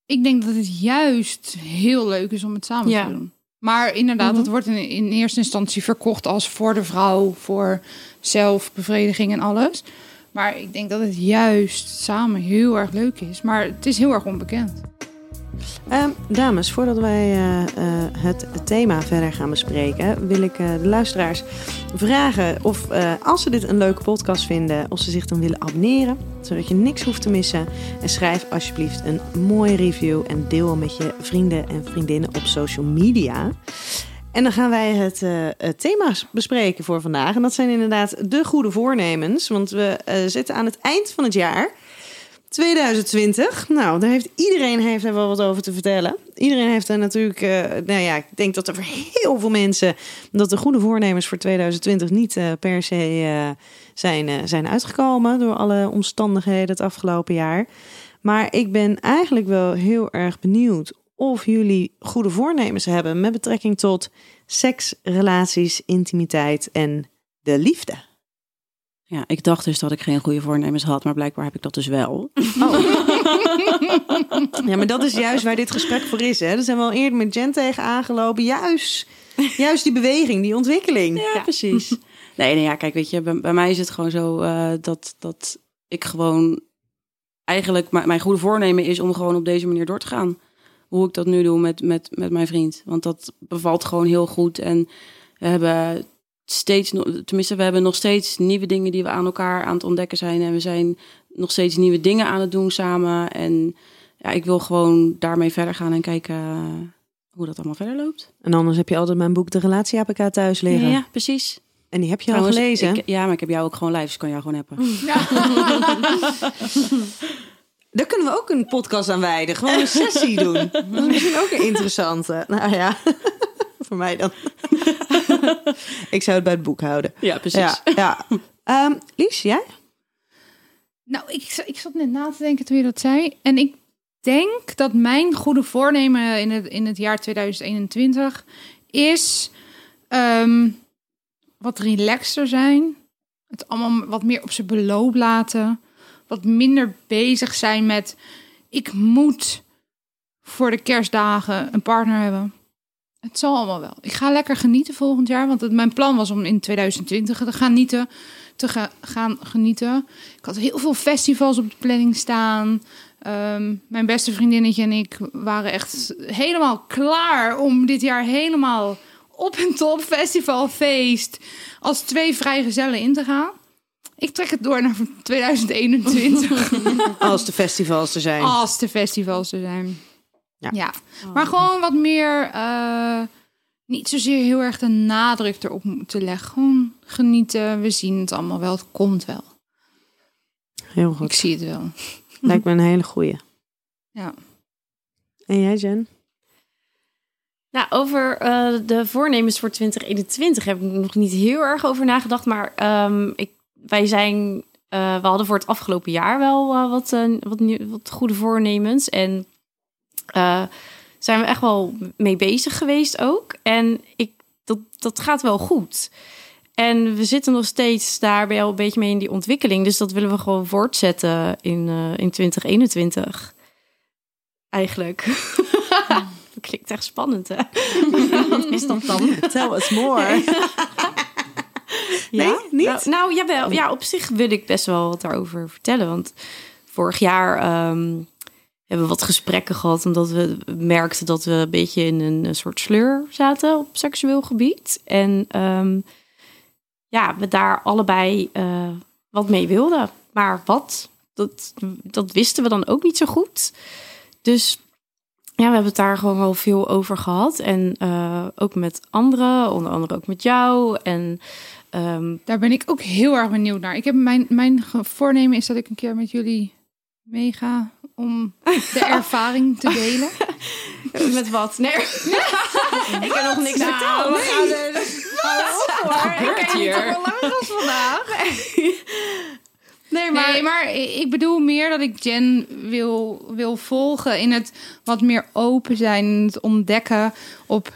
ik denk dat het juist heel leuk is om het samen Ja. te doen. Maar inderdaad, Mhm. het wordt in, in eerste instantie verkocht als voor de vrouw, voor zelfbevrediging en alles. Maar ik denk dat het juist samen heel erg leuk is. Maar het is heel erg onbekend. Ehm, dames, voordat wij eh, eh, het thema verder gaan bespreken, wil ik eh, de luisteraars vragen of als ze dit een leuke podcast vinden, of ze zich dan willen abonneren, zodat je niks hoeft te missen. En schrijf alsjeblieft een mooie review en deel hem met je vrienden en vriendinnen op social media. En dan gaan wij het, eh, het thema bespreken voor vandaag. En dat zijn inderdaad de goede voornemens. Want we zitten aan het eind van het jaar. 2020. Nou, daar heeft iedereen heeft er wel wat over te vertellen. Iedereen heeft er natuurlijk. eh, nou ja, ik denk dat er voor heel veel mensen. dat de goede voornemens voor 2020 niet eh, per se eh, zijn, zijn uitgekomen. door alle omstandigheden het afgelopen jaar. Maar ik ben eigenlijk wel heel erg benieuwd. of jullie goede voornemens hebben. met betrekking tot seks, relaties, intimiteit en de liefde. Ja, ik dacht dus dat ik geen goede voornemens had, maar blijkbaar heb ik dat dus wel. Ja, maar dat is juist waar dit gesprek voor is. Hè? Daar zijn we al eerder met Jen tegen aangelopen. Juist, juist die beweging, die ontwikkeling. Ja, precies. Nee, nee, ja, kijk, weet je, bij, bij mij is het gewoon zo eh, dat, dat ik gewoon eigenlijk mijn goede voornemen is om gewoon op deze manier door te gaan. Hoe ik dat nu doe met, met, met mijn vriend. Want dat bevalt gewoon heel goed. En we hebben steeds, tenminste, we hebben nog steeds nieuwe dingen die we aan elkaar aan het ontdekken zijn. En we zijn nog steeds nieuwe dingen aan het doen samen. En ja, ik wil gewoon daarmee verder gaan en kijken eh, hoe dat allemaal verder loopt. En anders heb je altijd mijn boek De Relatie APK thuis liggen. Ja, precies. En die heb je Trouwens, al gelezen. ik- ja, maar ik heb jou ook gewoon live, dus ik kan jou gewoon hebben. Daar kunnen we ook een podcast aan wijden. Gewoon een sessie doen. Dat is misschien ook een interessante. Nou ja, voor mij dan. ik zou het bij het boek houden. Ja, precies. Ja, ja. Ehm, Lies, jij? Nou, ik, ik zat net na te denken toen je dat zei. En ik denk dat mijn goede voornemen in het, in het jaar 2021 is ehm, wat relaxter zijn. Het allemaal wat meer op zijn beloop laten. Wat minder bezig zijn met ik moet voor de kerstdagen een partner hebben. Het zal allemaal wel. Ik ga lekker genieten volgend jaar. Want het, mijn plan was om in 2020 te gaan genieten. Te ga- gaan genieten. Ik had heel veel festivals op de planning staan. Ehm, mijn beste vriendinnetje en ik waren echt helemaal klaar om dit jaar helemaal op en top festivalfeest als twee vrijgezellen in te gaan. Ik trek het door naar 2021 Als de festivals er zijn. als de festivals er zijn. Ja. Ja, maar gewoon wat meer, eh, niet zozeer heel erg de nadruk erop moeten leggen. Gewoon genieten, we zien het allemaal wel, het komt wel. Heel Ik goed. zie het wel. Lijkt me een hele goeie. Ja. En jij, Jen? Nou, over eh, de voornemens voor 2021 heb ik nog niet heel erg over nagedacht. Maar ehm, ik, wij zijn, eh, we hadden voor het afgelopen jaar wel eh, wat, wat, wat goede voornemens. En eh, zijn we echt wel mee bezig geweest ook. En ik, dat, dat gaat wel goed. En we zitten nog steeds daar wel een beetje mee in die ontwikkeling. Dus dat willen we gewoon voortzetten in, eh, in 2021. Eigenlijk. dat klinkt echt spannend, hè? Wat is dat dan? Tell us more. Nee, niet? Nou, nou jawel. Ja, op zich wil ik best wel wat daarover vertellen. Want vorig jaar ehm, hebben wat gesprekken gehad... omdat we merkten dat we een beetje in een, soort sleur zaten op seksueel gebied. En ehm, ja, we daar allebei eh, wat mee wilden. Maar wat, dat, dat wisten we dan ook niet zo goed. Dus ja, we hebben het daar gewoon wel veel over gehad. En eh, ook met anderen, onder andere ook met jou. En ehm, Daar ben ik ook heel erg benieuwd naar. Ik heb mijn, mijn voornemen is dat ik een keer met jullie meega om de ervaring te delen. Met wat? Nee. ik heb nog niks Nou, verteld. we gaan er- gebeurt hier? Nee, maar, Nee, maar ik bedoel meer dat ik Jen wil, wil volgen in het wat meer open zijn, het ontdekken op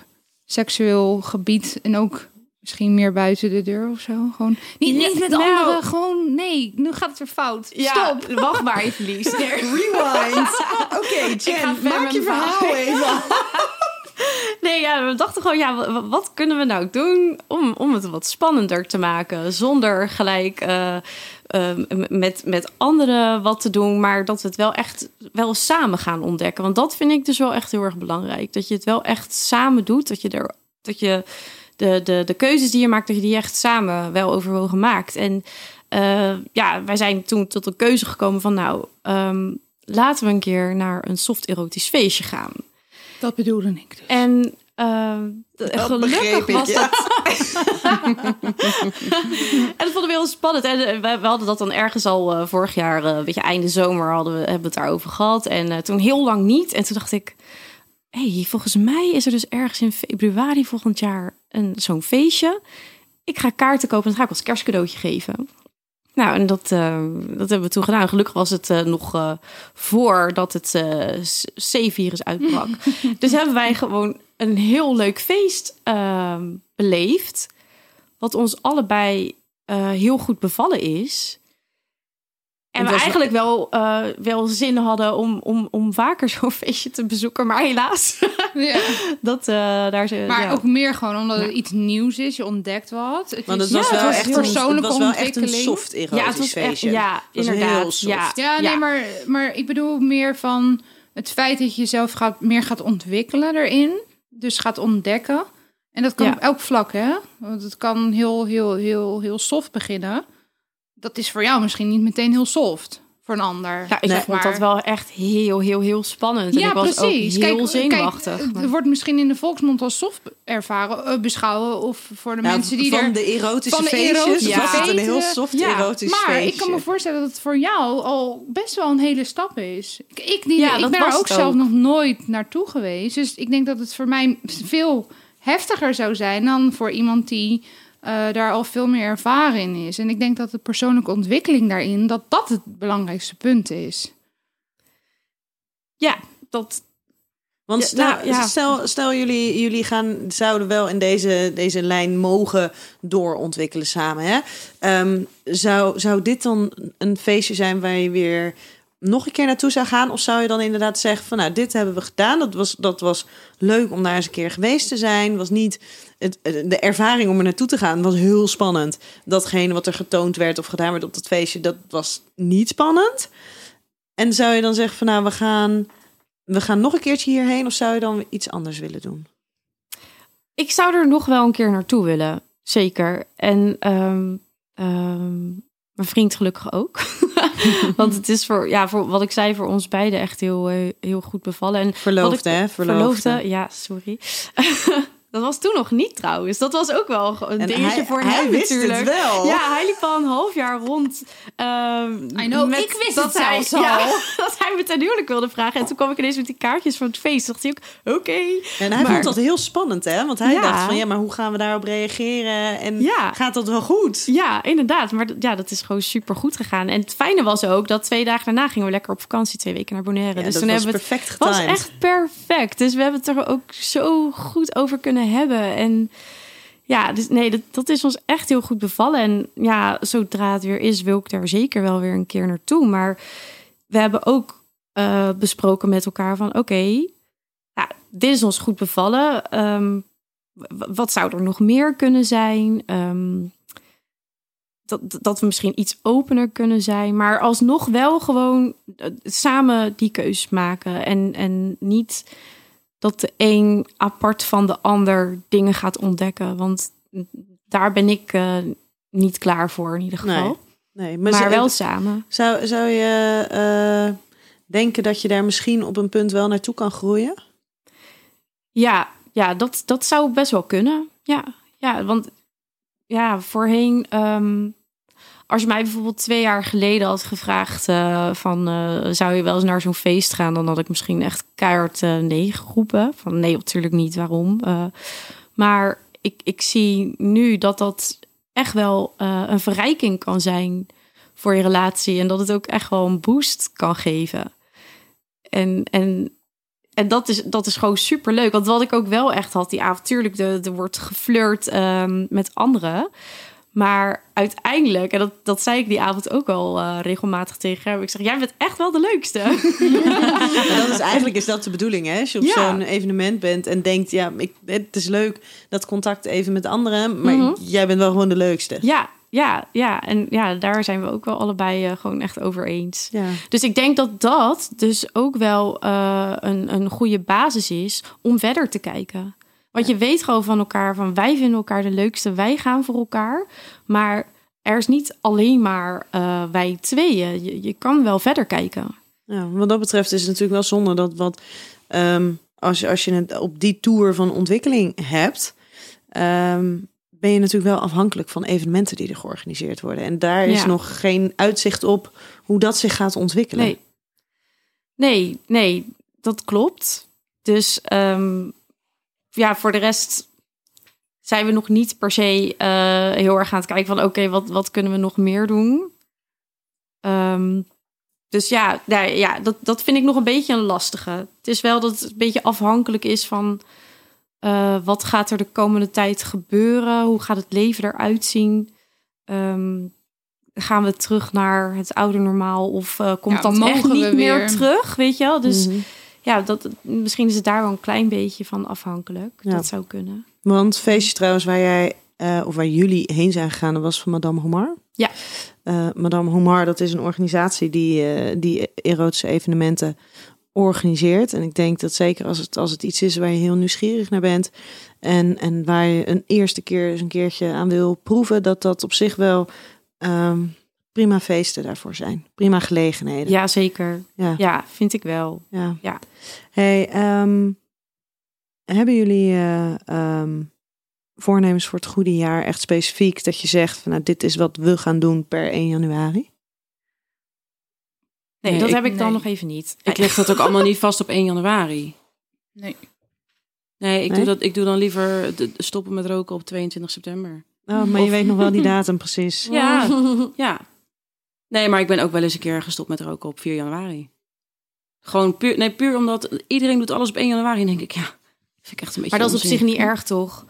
seksueel gebied en ook misschien meer buiten de deur of zo. Gewoon niet, niet met nou. anderen, gewoon nee, nu gaat het weer fout. ja, Stop. wacht maar even, Lies. Rewind. Oké, Jen, verder maak je mijn verhaal even. Nee, ja, we dachten gewoon, ja, wa- wat kunnen we nou doen om, om het wat spannender te maken? Zonder gelijk eh, eh, met, met anderen wat te doen, maar dat we het wel echt wel samen gaan ontdekken. Want dat vind ik dus wel echt heel erg belangrijk. Dat je het wel echt samen doet. Dat je er dat je de, de, de keuzes die je maakt, dat je die echt samen wel overwogen maakt. En eh, ja, wij zijn toen tot de keuze gekomen van nou, ehm, laten we een keer naar een soft erotisch feestje gaan. Dat bedoelde ik dus. En de- Dat gelukkig ik, was ja. dat. en dat vonden we heel spannend. En eh, we, we hadden dat dan ergens al eh, vorig jaar, eh, weet je, einde zomer hadden we, hebben we het daarover gehad. En eh, toen heel lang niet. En toen dacht ik, hey, volgens mij is er dus ergens in februari volgend jaar een zo'n feestje. Ik ga kaarten kopen en dat ga ik als kerstcadeautje geven. Nou, en dat, eh, dat hebben we toen gedaan. Gelukkig was het eh, nog eh, voordat het C-virus uitbrak. dus hebben wij gewoon een heel leuk feest ehm, beleefd. Wat ons allebei heel goed bevallen is. En we eigenlijk wel, eh, wel zin hadden om, om, om vaker zo'n feestje te bezoeken. Maar helaas, Ja. dat, eh, daar ze, Maar ja. ook meer gewoon omdat het Ja. iets nieuws is. Je ontdekt wat. Het Want is- het was Ja, wel echt een, het persoonlijke was wel echt een ontwikkeling. soft erotisch ja, het was echt, feestje. ja, was heel inderdaad. soft. Ja, Ja, nee. Maar, maar ik bedoel meer van het feit dat je jezelf gaat, meer gaat ontwikkelen erin. Dus gaat ontdekken. En dat kan Ja. op elk vlak, hè? Want het kan heel, heel, heel, heel soft beginnen. Dat is voor jou misschien niet meteen heel soft. Voor een ander. Ja, ik zeg vond maar. dat wel echt heel, heel, heel spannend. En Ja, ik was precies. ook heel Kijk, zenuwachtig. Kijk, maar- het wordt misschien in de volksmond als soft ervaren, eh, beschouwen. Of voor de Nou, mensen die van er... de erotische van de feestjes erotische was het een heel soft Ja, erotisch Maar feestje. ik kan me voorstellen dat het voor jou al best wel een hele stap is. Ik, ik, die, Ja, ik ben er was ook zelf nog nooit naartoe geweest. Dus ik denk dat het voor mij veel heftiger zou zijn dan voor iemand die eh, daar al veel meer ervaren in is. En ik denk dat de persoonlijke ontwikkeling daarin, dat dat het belangrijkste punt is. Ja, dat... Want Ja, stel, nou, ja. stel, stel jullie, jullie gaan, zouden wel in deze, deze lijn mogen doorontwikkelen samen. Hè? Ehm, zou, zou dit dan een feestje zijn waar je weer nog een keer naartoe zou gaan? Of zou je dan inderdaad zeggen van nou, dit hebben we gedaan. Dat was, dat was leuk om daar eens een keer geweest te zijn. Was niet het, de ervaring om er naartoe te gaan was heel spannend. Datgene wat er getoond werd of gedaan werd op dat feestje, dat was niet spannend. En zou je dan zeggen van nou, we gaan, we gaan nog een keertje hierheen of zou je dan iets anders willen doen? Ik zou er nog wel een keer naartoe willen. Zeker. En ehm, ehm, mijn vriend gelukkig ook. Want het is voor, ja, voor wat ik zei, voor ons beiden echt heel, eh, heel goed bevallen. En Verloofde, ik- hè? Verloofde. ja, sorry. dat was toen nog niet trouwens. Dat was ook wel een En dingetje hij- voor hij hem wist het natuurlijk. wel. Ja, hij liep al een half jaar rond. ehm, I know, ik wist dat het hij, zelfs al. Ja, dat hij me ten huwelijk wilde vragen. En toen kwam ik ineens met die kaartjes van het feest. Dacht hij ook, oké. En hij Maar- vond dat heel spannend, hè? Want hij Ja. dacht van ja, maar hoe gaan we daarop reageren? En Ja. gaat dat wel goed? Ja, inderdaad. Maar ja, dat is gewoon super goed gegaan. En het fijne was ook dat twee dagen daarna gingen we lekker op vakantie, twee weken naar Bonaire. Ja, dus dat toen was hebben we het perfect was echt perfect. Dus we hebben het er ook zo goed over kunnen hebben. En ja, dus nee, dat, dat is ons echt heel goed bevallen. En ja, zodra het weer is, wil ik daar zeker wel weer een keer naartoe. Maar we hebben ook eh, besproken met elkaar van oké, ja, dit is ons goed bevallen. Ehm, wat zou er nog meer kunnen zijn? Ehm, dat, dat we misschien iets opener kunnen zijn, maar alsnog wel gewoon eh, samen die keus maken. En, en niet dat de een apart van de ander dingen gaat ontdekken. Want daar ben ik eh, niet klaar voor in ieder geval. Nee, maar wel samen. Zou, zou je eh, denken dat je daar misschien op een punt wel naartoe kan groeien? Ja, ja dat, dat zou best wel kunnen. Ja, ja want ja, voorheen, ehm, als je mij bijvoorbeeld twee jaar geleden had gevraagd eh, van eh, zou je wel eens naar zo'n feest gaan, dan had ik misschien echt keihard eh, nee geroepen. Van nee, natuurlijk niet, waarom? Maar ik, ik zie nu dat dat echt wel een verrijking kan zijn voor je relatie en dat het ook echt wel een boost kan geven. En, en en dat is, dat is gewoon super leuk. Want wat ik ook wel echt had die avond, tuurlijk, er wordt geflirt ehm, met anderen. Maar uiteindelijk, en dat, dat zei ik die avond ook al eh, regelmatig tegen hem. Ik zeg, jij bent echt wel de leukste. Dat is eigenlijk is dat de bedoeling, hè? Als je op Ja. zo'n evenement bent en denkt, ja, ik, het is leuk dat contact even met anderen, maar Mhm. jij bent wel gewoon de leukste. ja, ja, ja. En ja, daar zijn we ook wel allebei eh, gewoon echt over eens. Ja. Dus ik denk dat dat dus ook wel eh, een, een goede basis is om verder te kijken. Want je weet gewoon van elkaar van wij vinden elkaar de leukste, wij gaan voor elkaar. Maar er is niet alleen maar eh, wij tweeën. Je, je kan wel verder kijken. Ja, wat dat betreft is het natuurlijk wel zonde dat wat ehm, als, je, als je het op die tour van ontwikkeling hebt, ehm, ben je natuurlijk wel afhankelijk van evenementen die er georganiseerd worden. En daar is Ja. nog geen uitzicht op hoe dat zich gaat ontwikkelen. Nee. Nee, nee, dat klopt. Dus ehm, ja, voor de rest zijn we nog niet per se eh, heel erg aan het kijken van oké, wat, wat kunnen we nog meer doen? Ehm, dus ja, nou, ja dat, dat vind ik nog een beetje een lastige. Het is wel dat het een beetje afhankelijk is van eh, wat gaat er de komende tijd gebeuren? Hoe gaat het leven eruit zien? Ehm, gaan we terug naar het oude normaal of eh, komt Ja, dat echt niet we meer terug? Weet je wel? Dus Mhm. Ja, dat, misschien is het daar wel een klein beetje van afhankelijk. Ja. Dat zou kunnen. Want feestje trouwens waar jij eh, of waar jullie heen zijn gegaan, dat was van Madame Homar. Ja. Eh, Madame Homar, dat is een organisatie die, eh, die erotische evenementen organiseert. En ik denk dat zeker als het, als het iets is waar je heel nieuwsgierig naar bent en, en waar je een eerste keer eens een keertje aan wil proeven, dat dat op zich wel ehm, prima feesten daarvoor zijn. Prima gelegenheden. Ja, zeker. Ja. Ja, vind ik wel. Ja. Ja. Hey, ehm, hebben jullie eh, ehm, voornemens voor het goede jaar echt specifiek dat je zegt van nou dit is wat we gaan doen per 1 januari? Nee, Nee, dat ik- heb ik dan nee. nog even niet. Ik leg dat ook allemaal niet vast op 1 januari. Nee. Nee, ik, Nee? Doe, dat, ik doe dan liever stoppen met roken op 22 september. Oh, maar je weet nog wel die datum precies. Ja, ja. Nee, maar ik ben ook wel eens een keer gestopt met roken op 4 januari. Gewoon puur, nee, puur omdat iedereen doet alles op 1 januari. En denk ik, ja, vind ik echt een beetje Maar dat is op zich niet erg, toch?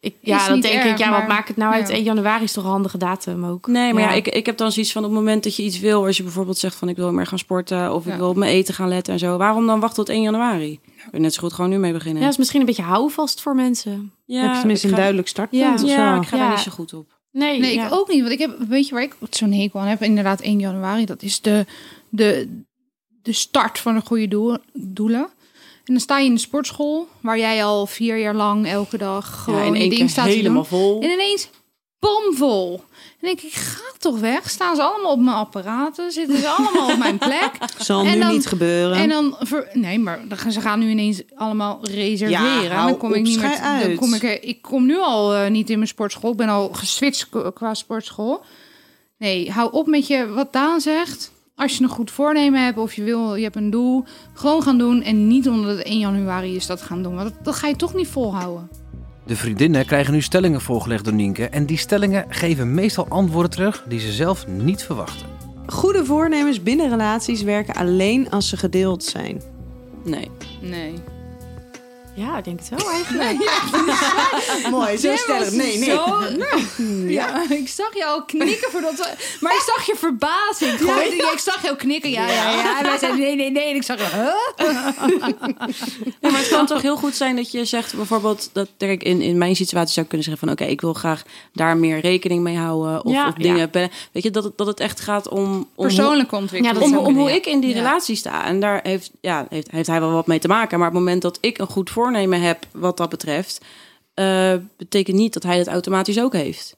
Ik, ja, dan denk ik, ja, wat maakt het nou uit? ja. 1 januari is toch een handige datum ook? Nee, maar ja, Ja. ik, ik heb dan zoiets van op het moment dat je iets wil, als je bijvoorbeeld zegt van ik wil meer gaan sporten of ik wil op mijn eten gaan letten en zo, waarom dan wachten tot 1 januari? Kun je net zo goed gewoon nu mee beginnen. Ja, dat is misschien een beetje houvast voor mensen. ja, heb je tenminste een duidelijk startpunt Ja. of Ja, ik ga Ja. daar niet zo goed op. Nee, Nee, ja. ik ook niet. Want ik heb, weet je waar ik zo'n hekel aan heb? Inderdaad, 1 januari. Dat is de, de, de start van de goede doel, doelen. En dan sta je in de sportschool, waar jij al vier jaar lang elke dag gewoon ja, in één ding keer staat helemaal vol. En ineens bomvol. En denk ik, ga toch weg. Staan ze allemaal op mijn apparaten? Zitten ze allemaal op mijn plek? Zal En nu dan- niet gebeuren. En dan, ver- nee, maar dan ze gaan nu ineens allemaal reserveren. Ja, dan kom ik niet meer. Dan uit. kom ik, ik kom nu al eh, niet in mijn sportschool. Ik ben al geswitcht qua- qua sportschool. Nee, hou op met je wat Daan zegt. Als je een goed voornemen hebt of je wil, je hebt een doel, gewoon gaan doen en niet omdat het 1 januari is dat gaan doen, want dat, dat ga je toch niet volhouden. De vriendinnen krijgen nu stellingen voorgelegd door Nienke. En die stellingen geven meestal antwoorden terug die ze zelf niet verwachten. Goede voornemens binnen relaties werken alleen als ze gedeeld zijn. Nee. Nee. Ja, ik denk het wel eigenlijk. Mooi, zo stellig. Nee, nee. Ja. ik zag jou al knikken voordat we... Maar ik zag je verbazing. Gewoon, ik, ik zag jou knikken. Ja, ja, ja. En wij zeiden nee, nee, nee. En ik zag je, huh? Ja, maar het kan toch heel goed zijn dat je zegt bijvoorbeeld dat kijk, in, in mijn situatie zou ik kunnen zeggen van oké, ik wil graag daar meer rekening mee houden of, Ja, of dingen. ja. Weet je dat het, dat het echt gaat om, om Persoonlijke ontwikkeling. Ja, om, om hoe ja. ik in die Ja. relatie sta. En daar heeft, ja, heeft, heeft hij wel wat mee te maken. Maar op het moment dat ik een goed voornemen heb wat dat betreft, eh, betekent niet dat hij het automatisch ook heeft.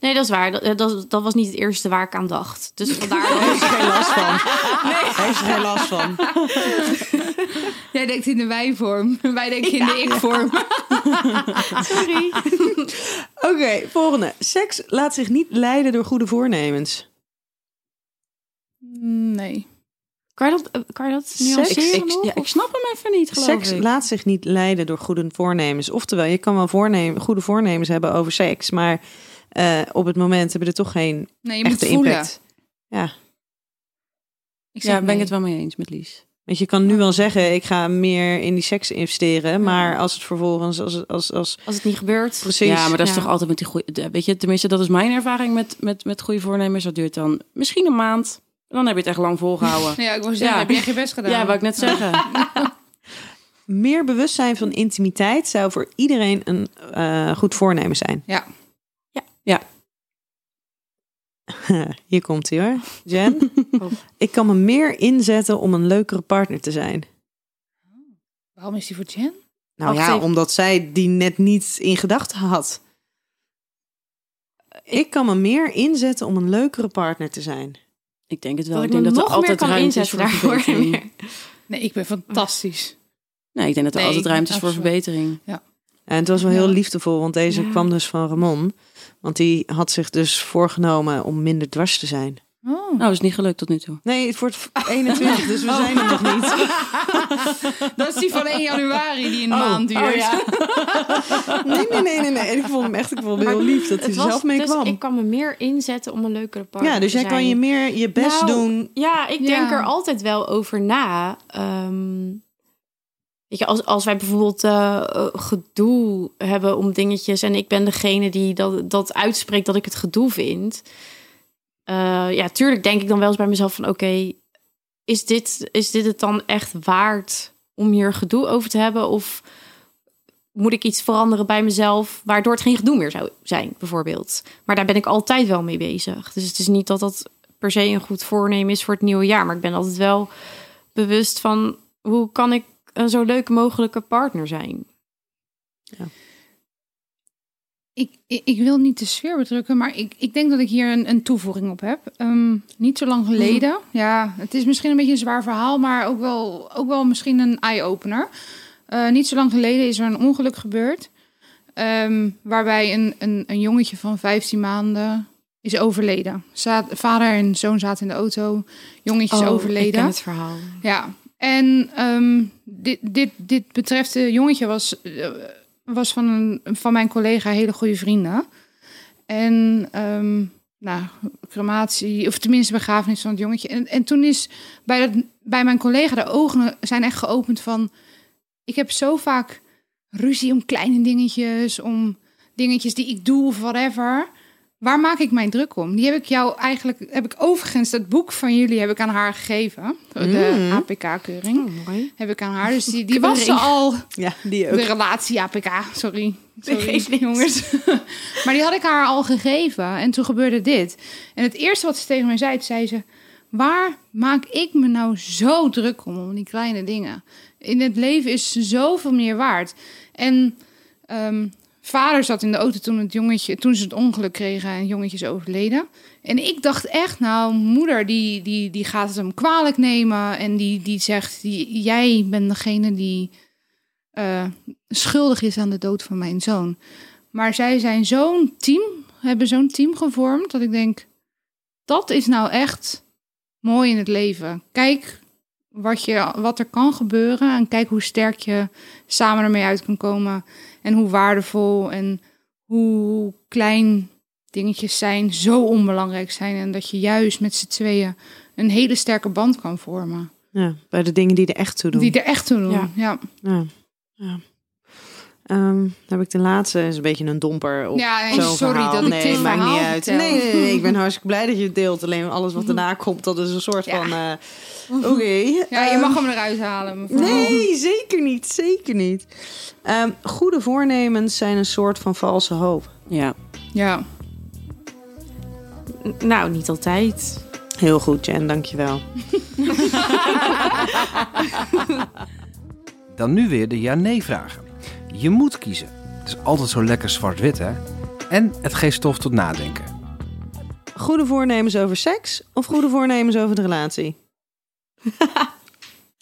Nee, dat is waar. Dat, dat, dat was niet het eerste waar ik aan dacht. Dus vandaar. Daar heeft er geen last van. Daar heeft er geen last van. Jij denkt in de wij-vorm. Wij denken in de ik-vorm. Sorry. Oké, volgende. Seks laat zich niet leiden door goede voornemens. Nee. Kan je dat, eh, kan je dat Seks? nuanceren Ik, ja, ik snap hem even niet, geloof Seks ik. laat zich niet leiden door goede voornemens. Oftewel, je kan wel voornemen, goede voornemens hebben over seks, maar eh, op het moment hebben er toch geen Nee, je moet echte voelen. impact. Ja, Ik zeg Ja, ben nee. ik het wel mee eens met Lies. Want je kan nu wel zeggen, ik ga meer in die seks investeren. Maar als het vervolgens, als, als, als, Als het niet gebeurt. precies. Ja, maar dat is Ja. toch altijd met die goede... Weet je, tenminste, dat is mijn ervaring met, met, met goede voornemens. Dat duurt dan misschien een maand. En dan heb je het echt lang volgehouden. Ja, ik wou zeggen, Ja. heb jij geen best gedaan? Ja, wat ik net zeggen. Meer bewustzijn van intimiteit zou voor iedereen een eh, goed voornemen zijn. Ja. Hier komt hij hoor. Jen. Oh. Ik kan me meer inzetten om een leukere partner te zijn. Waarom is die voor Jen? Nou Wacht ja, even. omdat zij die net niet in gedachten had. Ik kan me meer inzetten om een leukere partner te zijn. Ik denk het wel. Dat Ik denk dat er nog meer altijd kan ruimte is inzetten voor daarvoor. verbetering. Nee, ik ben fantastisch. Nee, ik denk dat er Nee, altijd ruimte is voor absoluut. verbetering. En het was wel Ja. heel liefdevol, want deze Ja. kwam dus van Ramon. Want die had zich dus voorgenomen om minder dwars te zijn. Oh. Nou, is niet gelukt tot nu toe. Nee, het wordt 21, dus we zijn er nog niet. Dat is die van 1 januari die een Oh, maand duurt. oh ja. Nee, nee, nee, nee. nee. Ik vond hem echt ik vond hem heel lief dat hij er was zelf mee dus kwam. ik kan me meer inzetten om een leukere partner Ja, dus jij kan je meer je best Nou, doen. Ja, ik Ja. denk er altijd wel over na. Ehm, weet je, als, als wij bijvoorbeeld eh, gedoe hebben om dingetjes... en ik ben degene die dat, dat uitspreekt dat ik het gedoe vind... eh, ja, tuurlijk denk ik dan wel eens bij mezelf van... oké, is, dit, is dit het dan echt waard om hier gedoe over te hebben? Of moet ik iets veranderen bij mezelf... waardoor het geen gedoe meer zou zijn, bijvoorbeeld? Maar daar ben ik altijd wel mee bezig. Dus het is niet dat dat per se een goed voornemen is voor het nieuwe jaar. Maar ik ben altijd wel bewust van hoe kan ik een zo leuke mogelijke partner zijn. Ik, ik, ik wil niet de sfeer bedrukken, maar ik, ik denk dat ik hier een, een toevoeging op heb. Ehm, niet zo lang geleden. Ja, het is misschien een beetje een zwaar verhaal, maar ook wel, ook wel misschien een eye-opener. Eh, niet zo lang geleden is er een ongeluk gebeurd. ehm, waarbij een, een, een jongetje van 15 maanden is overleden. Vader en zoon zaten in de auto. Jongetje is overleden. Oh, Ik ken het verhaal. Ja, en ehm, dit, dit, dit betreft de jongetje was, eh, was van, een, van mijn collega hele goede vrienden. En ehm, nou, crematie, of tenminste begrafenis van het jongetje. En, en toen is bij, dat, bij mijn collega de ogen zijn echt geopend van... Ik heb zo vaak ruzie om kleine dingetjes, om dingetjes die ik doe of whatever. Waar maak ik mijn druk om? Die heb ik jou eigenlijk, heb ik overigens, dat boek van jullie heb ik aan haar gegeven. De Mm. APK-keuring Oh, heb ik aan haar. Dus die, die was ze al, Ja, die ook. de relatie APK, sorry. Sorry, jongens. maar die had ik haar al gegeven en toen gebeurde dit. En het eerste wat ze tegen mij zei, zei ze... Waar maak ik me nou zo druk om, om die kleine dingen? In het leven is zoveel meer waard. En ehm, vader zat in de auto toen, het jongetje, toen ze het ongeluk kregen en het jongetje is overleden. En ik dacht echt, nou, moeder die, die, die gaat het hem kwalijk nemen. En die, die zegt, die, jij bent degene die eh, schuldig is aan de dood van mijn zoon. Maar zij zijn zo'n team, hebben zo'n team gevormd, dat ik denk, dat is nou echt mooi in het leven. Kijk wat, je, wat er kan gebeuren en kijk hoe sterk je samen ermee uit kan komen. En hoe waardevol en hoe klein dingetjes zijn, zo onbelangrijk zijn. En dat je juist met z'n tweeën een hele sterke band kan vormen. Ja, bij de dingen die er echt toe doen. Die er echt toe doen. Ja. Ja, Ja. ja. Ehm, dan heb ik de laatste, is een beetje een domper op Ja, sorry verhaal. dat ik nee, dit maakt verhaal niet uit. Nee, nee, nee, ik ben hartstikke blij dat je het deelt. Alleen alles wat daarna komt, dat is een soort Ja. van... eh, Oké. ja je ehm, mag hem eruit halen. mevrouw. Nee, zeker niet. Zeker niet. Ehm, goede voornemens zijn een soort van valse hoop. Ja. Ja. N- Nou, niet altijd. Heel goed, Jen, dankjewel. Dan nu weer de ja-nee-vragen. Je moet kiezen. Het is altijd zo lekker zwart-wit, hè? En het geeft stof tot nadenken. Goede voornemens over seks of goede voornemens over de relatie?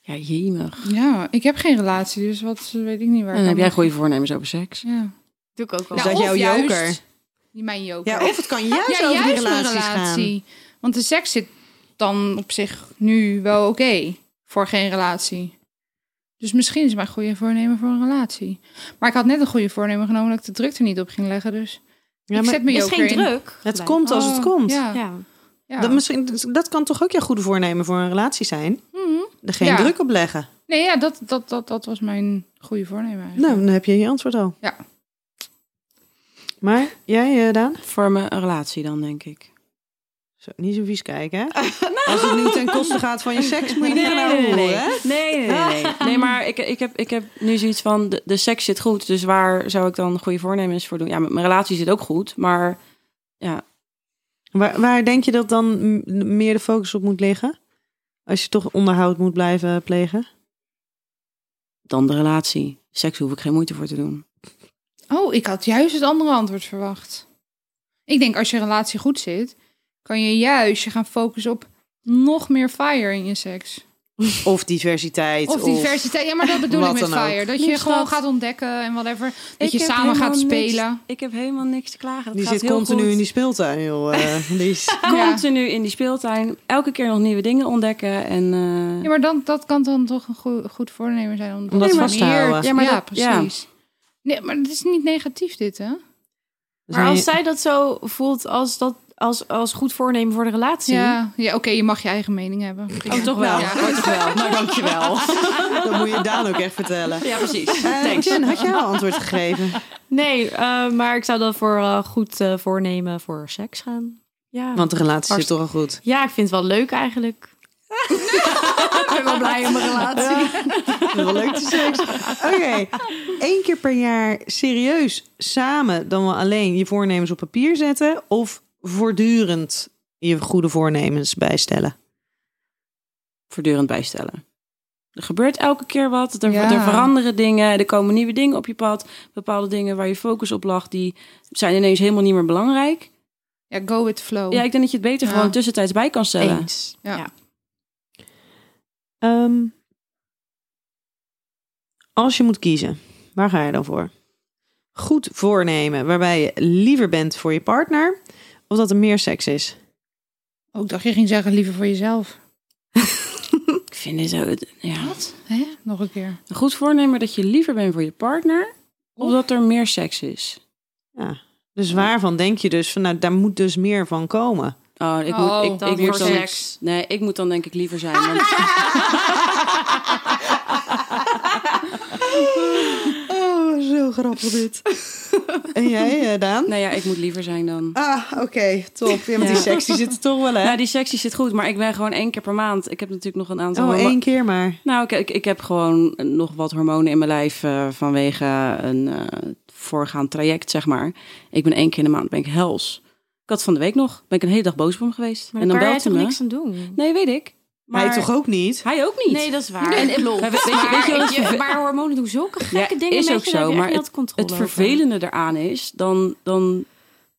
Ja, jemig. ja, ik heb geen relatie, dus wat weet ik niet waar. En ik dan heb jij goede voornemens over seks. Ja. Doe ik ook wel. Is Nou, dat of jouw juist- joker? Die mijn joker. Ja, of het kan juist ja, over die juist relaties relatie. Want de seks zit dan op zich nu wel oké voor geen relatie. Dus misschien is mijn goede voornemen voor een relatie. Maar ik had net een goede voornemen genomen dat ik de druk er niet op ging leggen. Dus Ja, ik maar zet mijn is geen in. druk. het gelijk. komt als het Oh, komt. Ja, Ja. ja. Dat, misschien, dat kan toch ook jouw goede voornemen voor een relatie zijn? Mhm. er geen Ja. druk op leggen. Nee, ja, dat, dat, dat, dat was mijn goede voornemen eigenlijk. Nou, dan heb je je antwoord al. Ja. Maar jij, eh, Daan? Vormen een relatie dan, denk ik. Zo, niet zo vies kijken, hè? Als het nu ten koste gaat van je seks, moet je niet gaan nee, nee, nee. hè? Nee, nee, nee. Nee, nee maar ik, ik, heb, ik heb nu zoiets van, de, de seks zit goed. Dus waar zou ik dan goede voornemens voor doen? Ja, mijn relatie zit ook goed. Maar ja, Waar, waar denk je dat dan meer de focus op moet liggen? Als je toch onderhoud moet blijven plegen? dan de relatie. Seks hoef ik geen moeite voor te doen. Oh, ik had juist het andere antwoord verwacht. Ik denk als je relatie goed zit, kan je juist je gaan focussen op nog meer fire in je seks. Of diversiteit. Of diversiteit. Ja, maar dat bedoel ik met ook. dat je Liefst gewoon dat. gaat ontdekken en whatever. Dat Ik je samen gaat niks- spelen. ik heb helemaal niks te klagen. Die gaat zit heel continu goed. in die speeltuin, joh. eh, Lies. Continu in die speeltuin. Elke keer nog nieuwe dingen ontdekken. En, eh, Ja, maar dan, dat kan dan toch een goed, goed voornemen zijn. Om, Om dat vast te houden. Ja, maar Ja, ja, precies. Nee, maar het is niet negatief dit, hè? Maar als zij dat zo voelt als, dat, als, als goed voornemen voor de relatie. Ja, ja oké, je mag je eigen mening hebben. Oh, toch wel? Ja. Oh, toch wel? Nou, dankjewel. Dat moet je Daan ook echt vertellen. Ja, precies. Eh, Thanks. Jen, had jij al antwoord gegeven? Nee, eh, maar ik zou dan voor eh, goed eh, voornemen voor seks gaan. Ja. Want de relatie zit Hartst- toch al goed. ja, ik vind het wel leuk eigenlijk. ik ben wel blij in mijn relatie. Wel leuk te seks. Oké, één keer per jaar serieus samen dan wel alleen je voornemens op papier zetten of voortdurend je goede voornemens bijstellen? Voortdurend bijstellen. Er gebeurt elke keer wat. Er, Ja. er veranderen dingen. Er komen nieuwe dingen op je pad. Bepaalde dingen waar je focus op lag, die zijn ineens helemaal niet meer belangrijk. Ja, go with the flow. Ja, ik denk dat je het beter Ja. gewoon tussentijds bij kan stellen. Eens. Ja. Ja. Ehm, als je moet kiezen, waar ga je dan voor? Goed voornemen waarbij je liever bent voor je partner of dat er meer seks is? Oh, ik dacht je ging zeggen liever voor jezelf. Ik vind dit zo... Ja. Wat? Hè? Nog een keer. Een goed voornemen dat je liever bent voor je partner... of dat er meer seks is. Ja. Dus waarvan denk je dus van, nou, daar moet dus meer van komen? Oh, ik Oh, moet, ik, dan ik moet dan, seks. Nee, ik moet dan denk ik liever zijn. Want, Oh, zo grappig dit. en jij, eh, Daan? nou ja, ik moet liever zijn dan... Ah, oké, top. Ja, want die Ja. die zit er toch wel, hè? Nou, die sectie zit goed, maar ik ben gewoon één keer per maand. Ik heb natuurlijk nog een aantal... Oh, hormo- één keer maar. Nou, ik, ik, ik heb gewoon nog wat hormonen in mijn lijf eh, vanwege een eh, voorgaand traject, zeg maar. Ik ben één keer in de maand ben ik hels. Ik had van de week nog, ben ik een hele dag boos op hem geweest. Maar en dan belt hij me. niks aan doen? Nee, weet ik. Maar Hij toch ook niet? Hij ook niet. Nee, dat is waar. En- En, maar weet- weet je- weet je wat het maar, hormonen doen zulke gekke Ja, dingen is met ook je, zo, je maar Het over. vervelende eraan is, dan, dan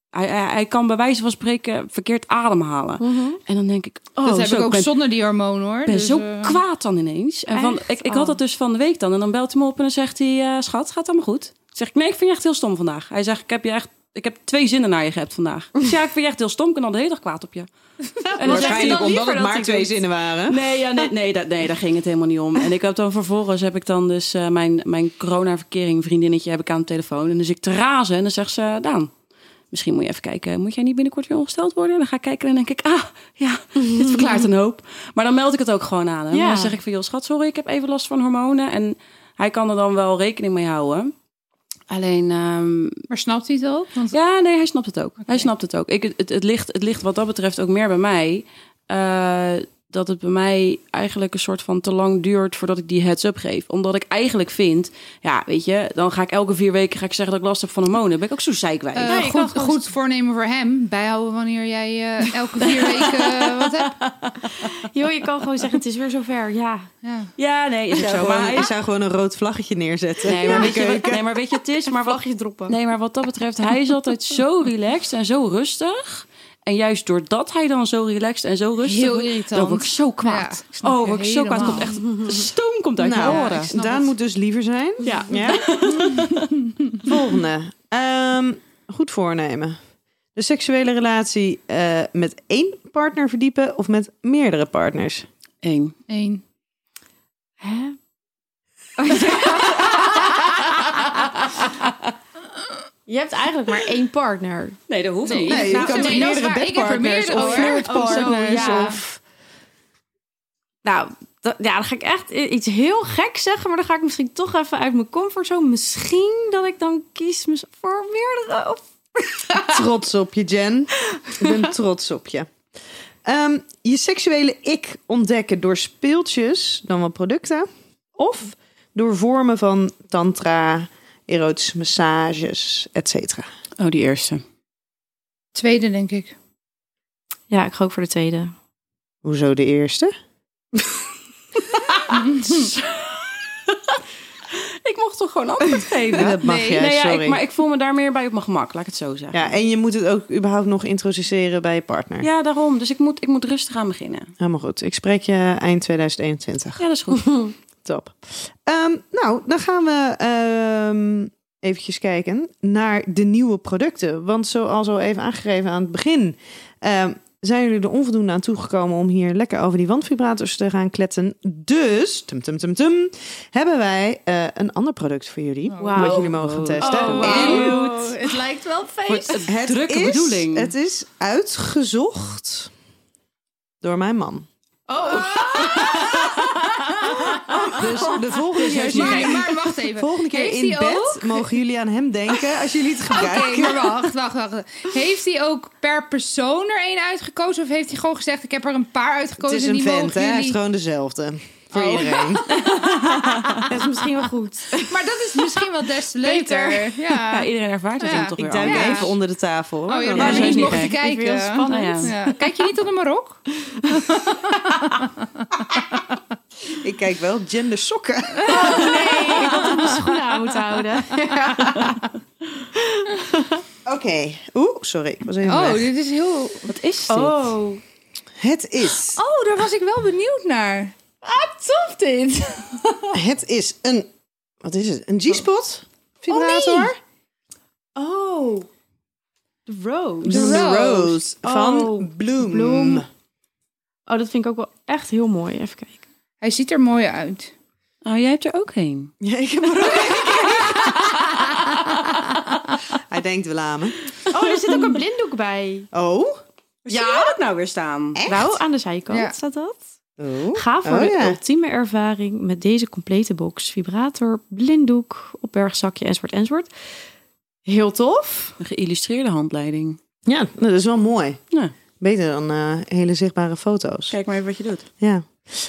hij, hij, hij kan bij wijze van spreken verkeerd ademhalen. Mhm. En dan denk ik, oh, dat heb zo, ik ook ben, zonder die hormonen hoor. ben Dus, zo eh, kwaad dan ineens. En van, Echt? ik, ik Oh. had dat dus van de week dan. En dan belt hij me op en dan zegt hij, eh, schat, gaat het allemaal goed? Ik zeg, nee, ik vind je echt heel stom vandaag. Hij zegt, ik heb je echt, ik heb twee zinnen naar je gehebt vandaag. Ik zeg, ja, ik vind je echt heel stom. Ik ben al de hele dag kwaad op je. En Waarschijnlijk dan omdat het maar twee doet. zinnen waren. Nee, ja, nee, nee, daar, nee, daar ging het helemaal niet om. En ik heb dan vervolgens heb ik dan dus eh, mijn, mijn corona-verkering vriendinnetje heb ik aan de telefoon. En dus ik te razen en dan zegt ze, Daan, misschien moet je even kijken. Moet jij niet binnenkort weer ongesteld worden? En dan ga ik kijken en dan denk ik, ah, ja, dit verklaart een hoop. Maar dan meld ik het ook gewoon aan hem. Ja. Dan zeg ik van, joh, schat, sorry, ik heb even last van hormonen. En hij kan er dan wel rekening mee houden. Alleen, ehm, Maar snapt hij het ook? Want ja, nee, hij snapt het ook. Hij snapt het ook. Ik, het, het, ligt, het ligt wat dat betreft ook meer bij mij. eh, dat het bij mij eigenlijk een soort van te lang duurt voordat ik die heads-up geef. Omdat ik eigenlijk vind, ja, weet je, dan ga ik elke vier weken ga ik zeggen dat ik last heb van hormonen. Ben ik ook zo zeikwijs. eh, Ja, je kan goed, goed voornemen voor hem. Bijhouden wanneer jij eh, elke vier weken eh, wat hebt. Joh, je kan gewoon zeggen, het is weer zover. Ja. Ja. ja, nee, is Ik zou, zo. Maar, gewoon, hij- ik zou gewoon een rood vlaggetje neerzetten. nee, maar weet je, nee, maar weet je, het is, maar wat, Vlagje droppen. Nee, maar wat dat betreft, hij is altijd zo relaxed en zo rustig. En juist doordat hij dan zo relaxed en zo rustig Heel irritant. dan word ik zo Ja, kwaad. ik oh, word ik zo kwaad. Komt echt, de stoom komt uit mijn Nou, oren. Daan het. moet dus liever zijn. Ja. Ja? Volgende. Ehm, goed voornemen. De seksuele relatie eh, met één partner verdiepen of met meerdere partners? Eén. Eén. Hè? Je hebt eigenlijk maar één partner. Nee, dat hoeft Nee. niet. Nee, je Nou, kan nee, meerdere er bedpartners meerdere, of hoor. flirtpartners Oh, ja. of... Nou, dat- ja, dan ga ik echt iets heel gek zeggen, maar dan ga ik misschien toch even uit mijn comfortzone. Misschien dat ik dan kies voor meerdere. Of... Trots op je, Jen. Ik ben trots op je. Ehm, je seksuele ik ontdekken door speeltjes, dan wel producten. Of door vormen van tantra, erotische massages, et cetera. Oh, die eerste. Tweede, denk ik. Ja, ik ga ook voor de tweede. Hoezo de eerste? Ik mocht toch gewoon antwoord geven? Dat mag Nee, jij, nee, ja, sorry. ik, maar ik voel me daar meer bij op mijn gemak, laat ik het zo zeggen. Ja, en je moet het ook überhaupt nog introduceren bij je partner. Ja, daarom. Dus ik moet, ik moet rustig aan beginnen. Helemaal goed. Ik spreek je eind 2021. Ja, dat is goed. Top. Ehm, nou, dan gaan we ehm eventjes kijken naar de nieuwe producten. Want zoals al even aangegeven aan het begin... ehm, zijn jullie er onvoldoende aan toegekomen om hier lekker over die wandvibrators te gaan kletsen. Dus, tum tum tum tum, hebben wij eh, een ander product voor jullie. Wauw. Wat jullie mogen gaan testen. Oh, het lijkt wel feest. een het drukke is, bedoeling. Het is uitgezocht door mijn man. Dus de volgende keer, als Maar, jullie- maar wacht even. volgende keer Heeft in bed ook? mogen jullie aan hem denken als jullie het Oké, gebruiken. maar wacht, wacht, wacht. Heeft hij ook per persoon er één uitgekozen? Of heeft hij gewoon gezegd, ik heb er een paar Het uitgekozen is en een vent, hè? Hij is jullie... gewoon dezelfde. Voor Oh. iedereen. Dat is misschien wel goed. Maar dat is misschien wel des te leuker. Ja, Ja. iedereen ervaart het Ja, dan toch Ik weer duik anders. Ja. even onder de tafel. Hoor. Oh ja, maar niet mocht te kijken. Heel spannend. Nou ja. Ja. Kijk je niet onder mijn rok? Ik kijk wel gender sokken. Nee, ik had het mijn schoenen aan moeten houden. Oké. Oeh, sorry. Ik was even Oh, weg. dit is heel... Wat is dit? Oh. Het is... Oh, daar was ik wel benieuwd naar. Ah, tof dit. Het is een... Wat is het? Een G-spot vibrator? Oh. De rose. De Rose. Rose van Oh, Bloom. Bloom. Oh, dat vind ik ook wel echt heel mooi. Even kijken. Hij ziet er mooi uit. Oh, jij hebt er ook een. Ja, ik heb er ook Hij denkt wel aan me. Oh, er zit ook een blinddoek bij. Oh? Ja, ja. dat nou weer staan? Echt? Nou, aan de zijkant Ja. staat dat. Oh. Ga voor Oh, de ja. ultieme ervaring met deze complete box. Vibrator, blinddoek, opbergzakje enzovoort enzovoort. Heel tof. Een geïllustreerde handleiding. Ja, nou, dat is wel mooi. Ja. Beter dan eh, hele zichtbare foto's. Kijk maar even wat je doet. Ja.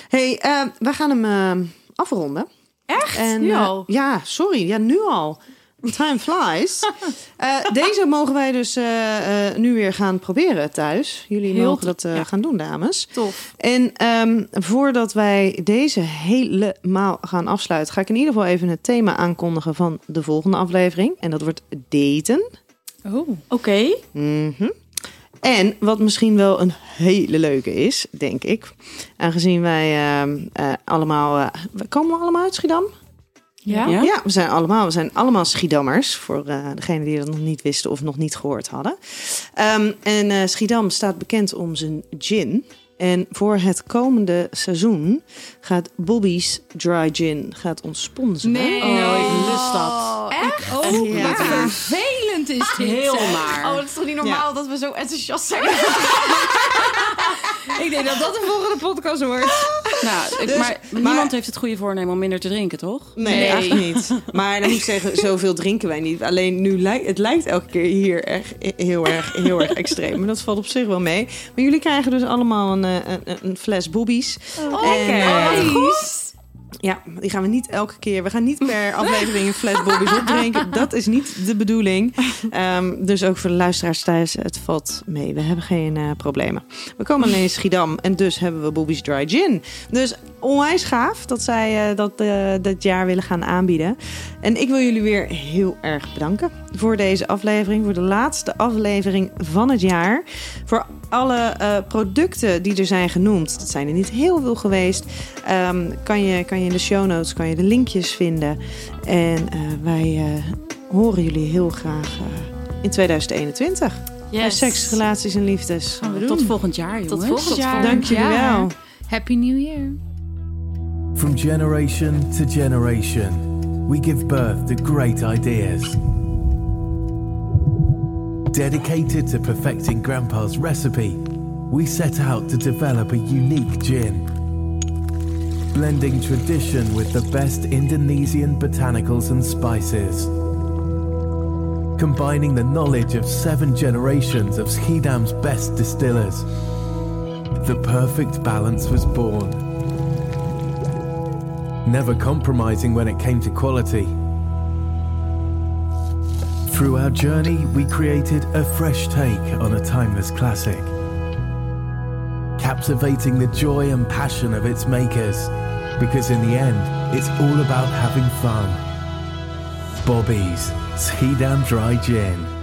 hey, eh, we gaan hem eh, afronden. Echt? En, nu al? ja, sorry. Ja, nu al. Time flies. Eh, deze mogen wij dus eh, eh, nu weer gaan proberen thuis. Jullie Heel mogen dat eh, ja. gaan doen, dames. Tof. En ehm, voordat wij deze helemaal gaan afsluiten, ga ik in ieder geval even het thema aankondigen van de volgende aflevering. En dat wordt daten. Oh. Oké. Mhm. En wat misschien wel een hele leuke is, denk ik. Aangezien wij ehm, eh, allemaal. eh, we komen we allemaal uit Schiedam? Ja? Ja? Ja, we zijn allemaal, we zijn allemaal Schiedammers. Voor eh degenen die dat nog niet wisten of nog niet gehoord hadden. Ehm, en eh, Schiedam staat bekend om zijn gin. En voor het komende seizoen gaat Bobby's Dry Gin gaat ons sponsoren. Nee. Oh, ik lust dat. Echt? Oh, Ja. maar vervelend is dit. Heel maar. Oh, dat is toch niet normaal dat we zo enthousiast zijn? Ik denk dat dat de volgende podcast wordt. Nou, ik- Dus- maar, maar- niemand heeft het goede voornemen om minder te drinken, toch? Nee, Nee. eigenlijk niet. Maar dan moet ik zeggen, zoveel drinken wij niet. Alleen nu lijkt het lijkt elke keer hier echt heel erg, heel erg extreem. Maar dat valt op zich wel mee. Maar jullie krijgen dus allemaal een, eh, een, een fles boobies. Oh, En, eh, goed. Ja, die gaan we niet elke keer. We gaan niet per aflevering een fles bobby's opdrinken. Dat is niet de bedoeling. Ehm, dus ook voor de luisteraars thuis, het valt mee. We hebben geen eh, problemen. We komen alleen in Schiedam en dus hebben we Bobby's Dry Gin. Dus onwijs gaaf dat zij eh, dat eh, dit jaar willen gaan aanbieden. En ik wil jullie weer heel erg bedanken voor deze aflevering. Voor de laatste aflevering van het jaar. Voor alle eh, producten die er zijn genoemd. Dat zijn er niet heel veel geweest. Ehm, kan, je, kan je in de show notes kan je de linkjes vinden. En eh, wij eh, horen jullie heel graag in 2021. Bij Seks, relaties en liefdes. Gaan we doen. Tot volgend jaar, jongens. Tot volgend jaar. Dank jullie wel. Happy New Year. From generation to generation, we give birth to great ideas. Dedicated to perfecting Grandpa's recipe, we set out to develop a unique gin. blending tradition with the best Indonesian botanicals and spices. Combining the knowledge of seven generations of Schiedam's best distillers, the perfect balance was born. Never compromising when it came to quality. Through our journey, we created a fresh take on a timeless classic, captivating the joy and passion of its makers, because in the end, it's all about having fun. Bobby's Schiedam Dry Gin.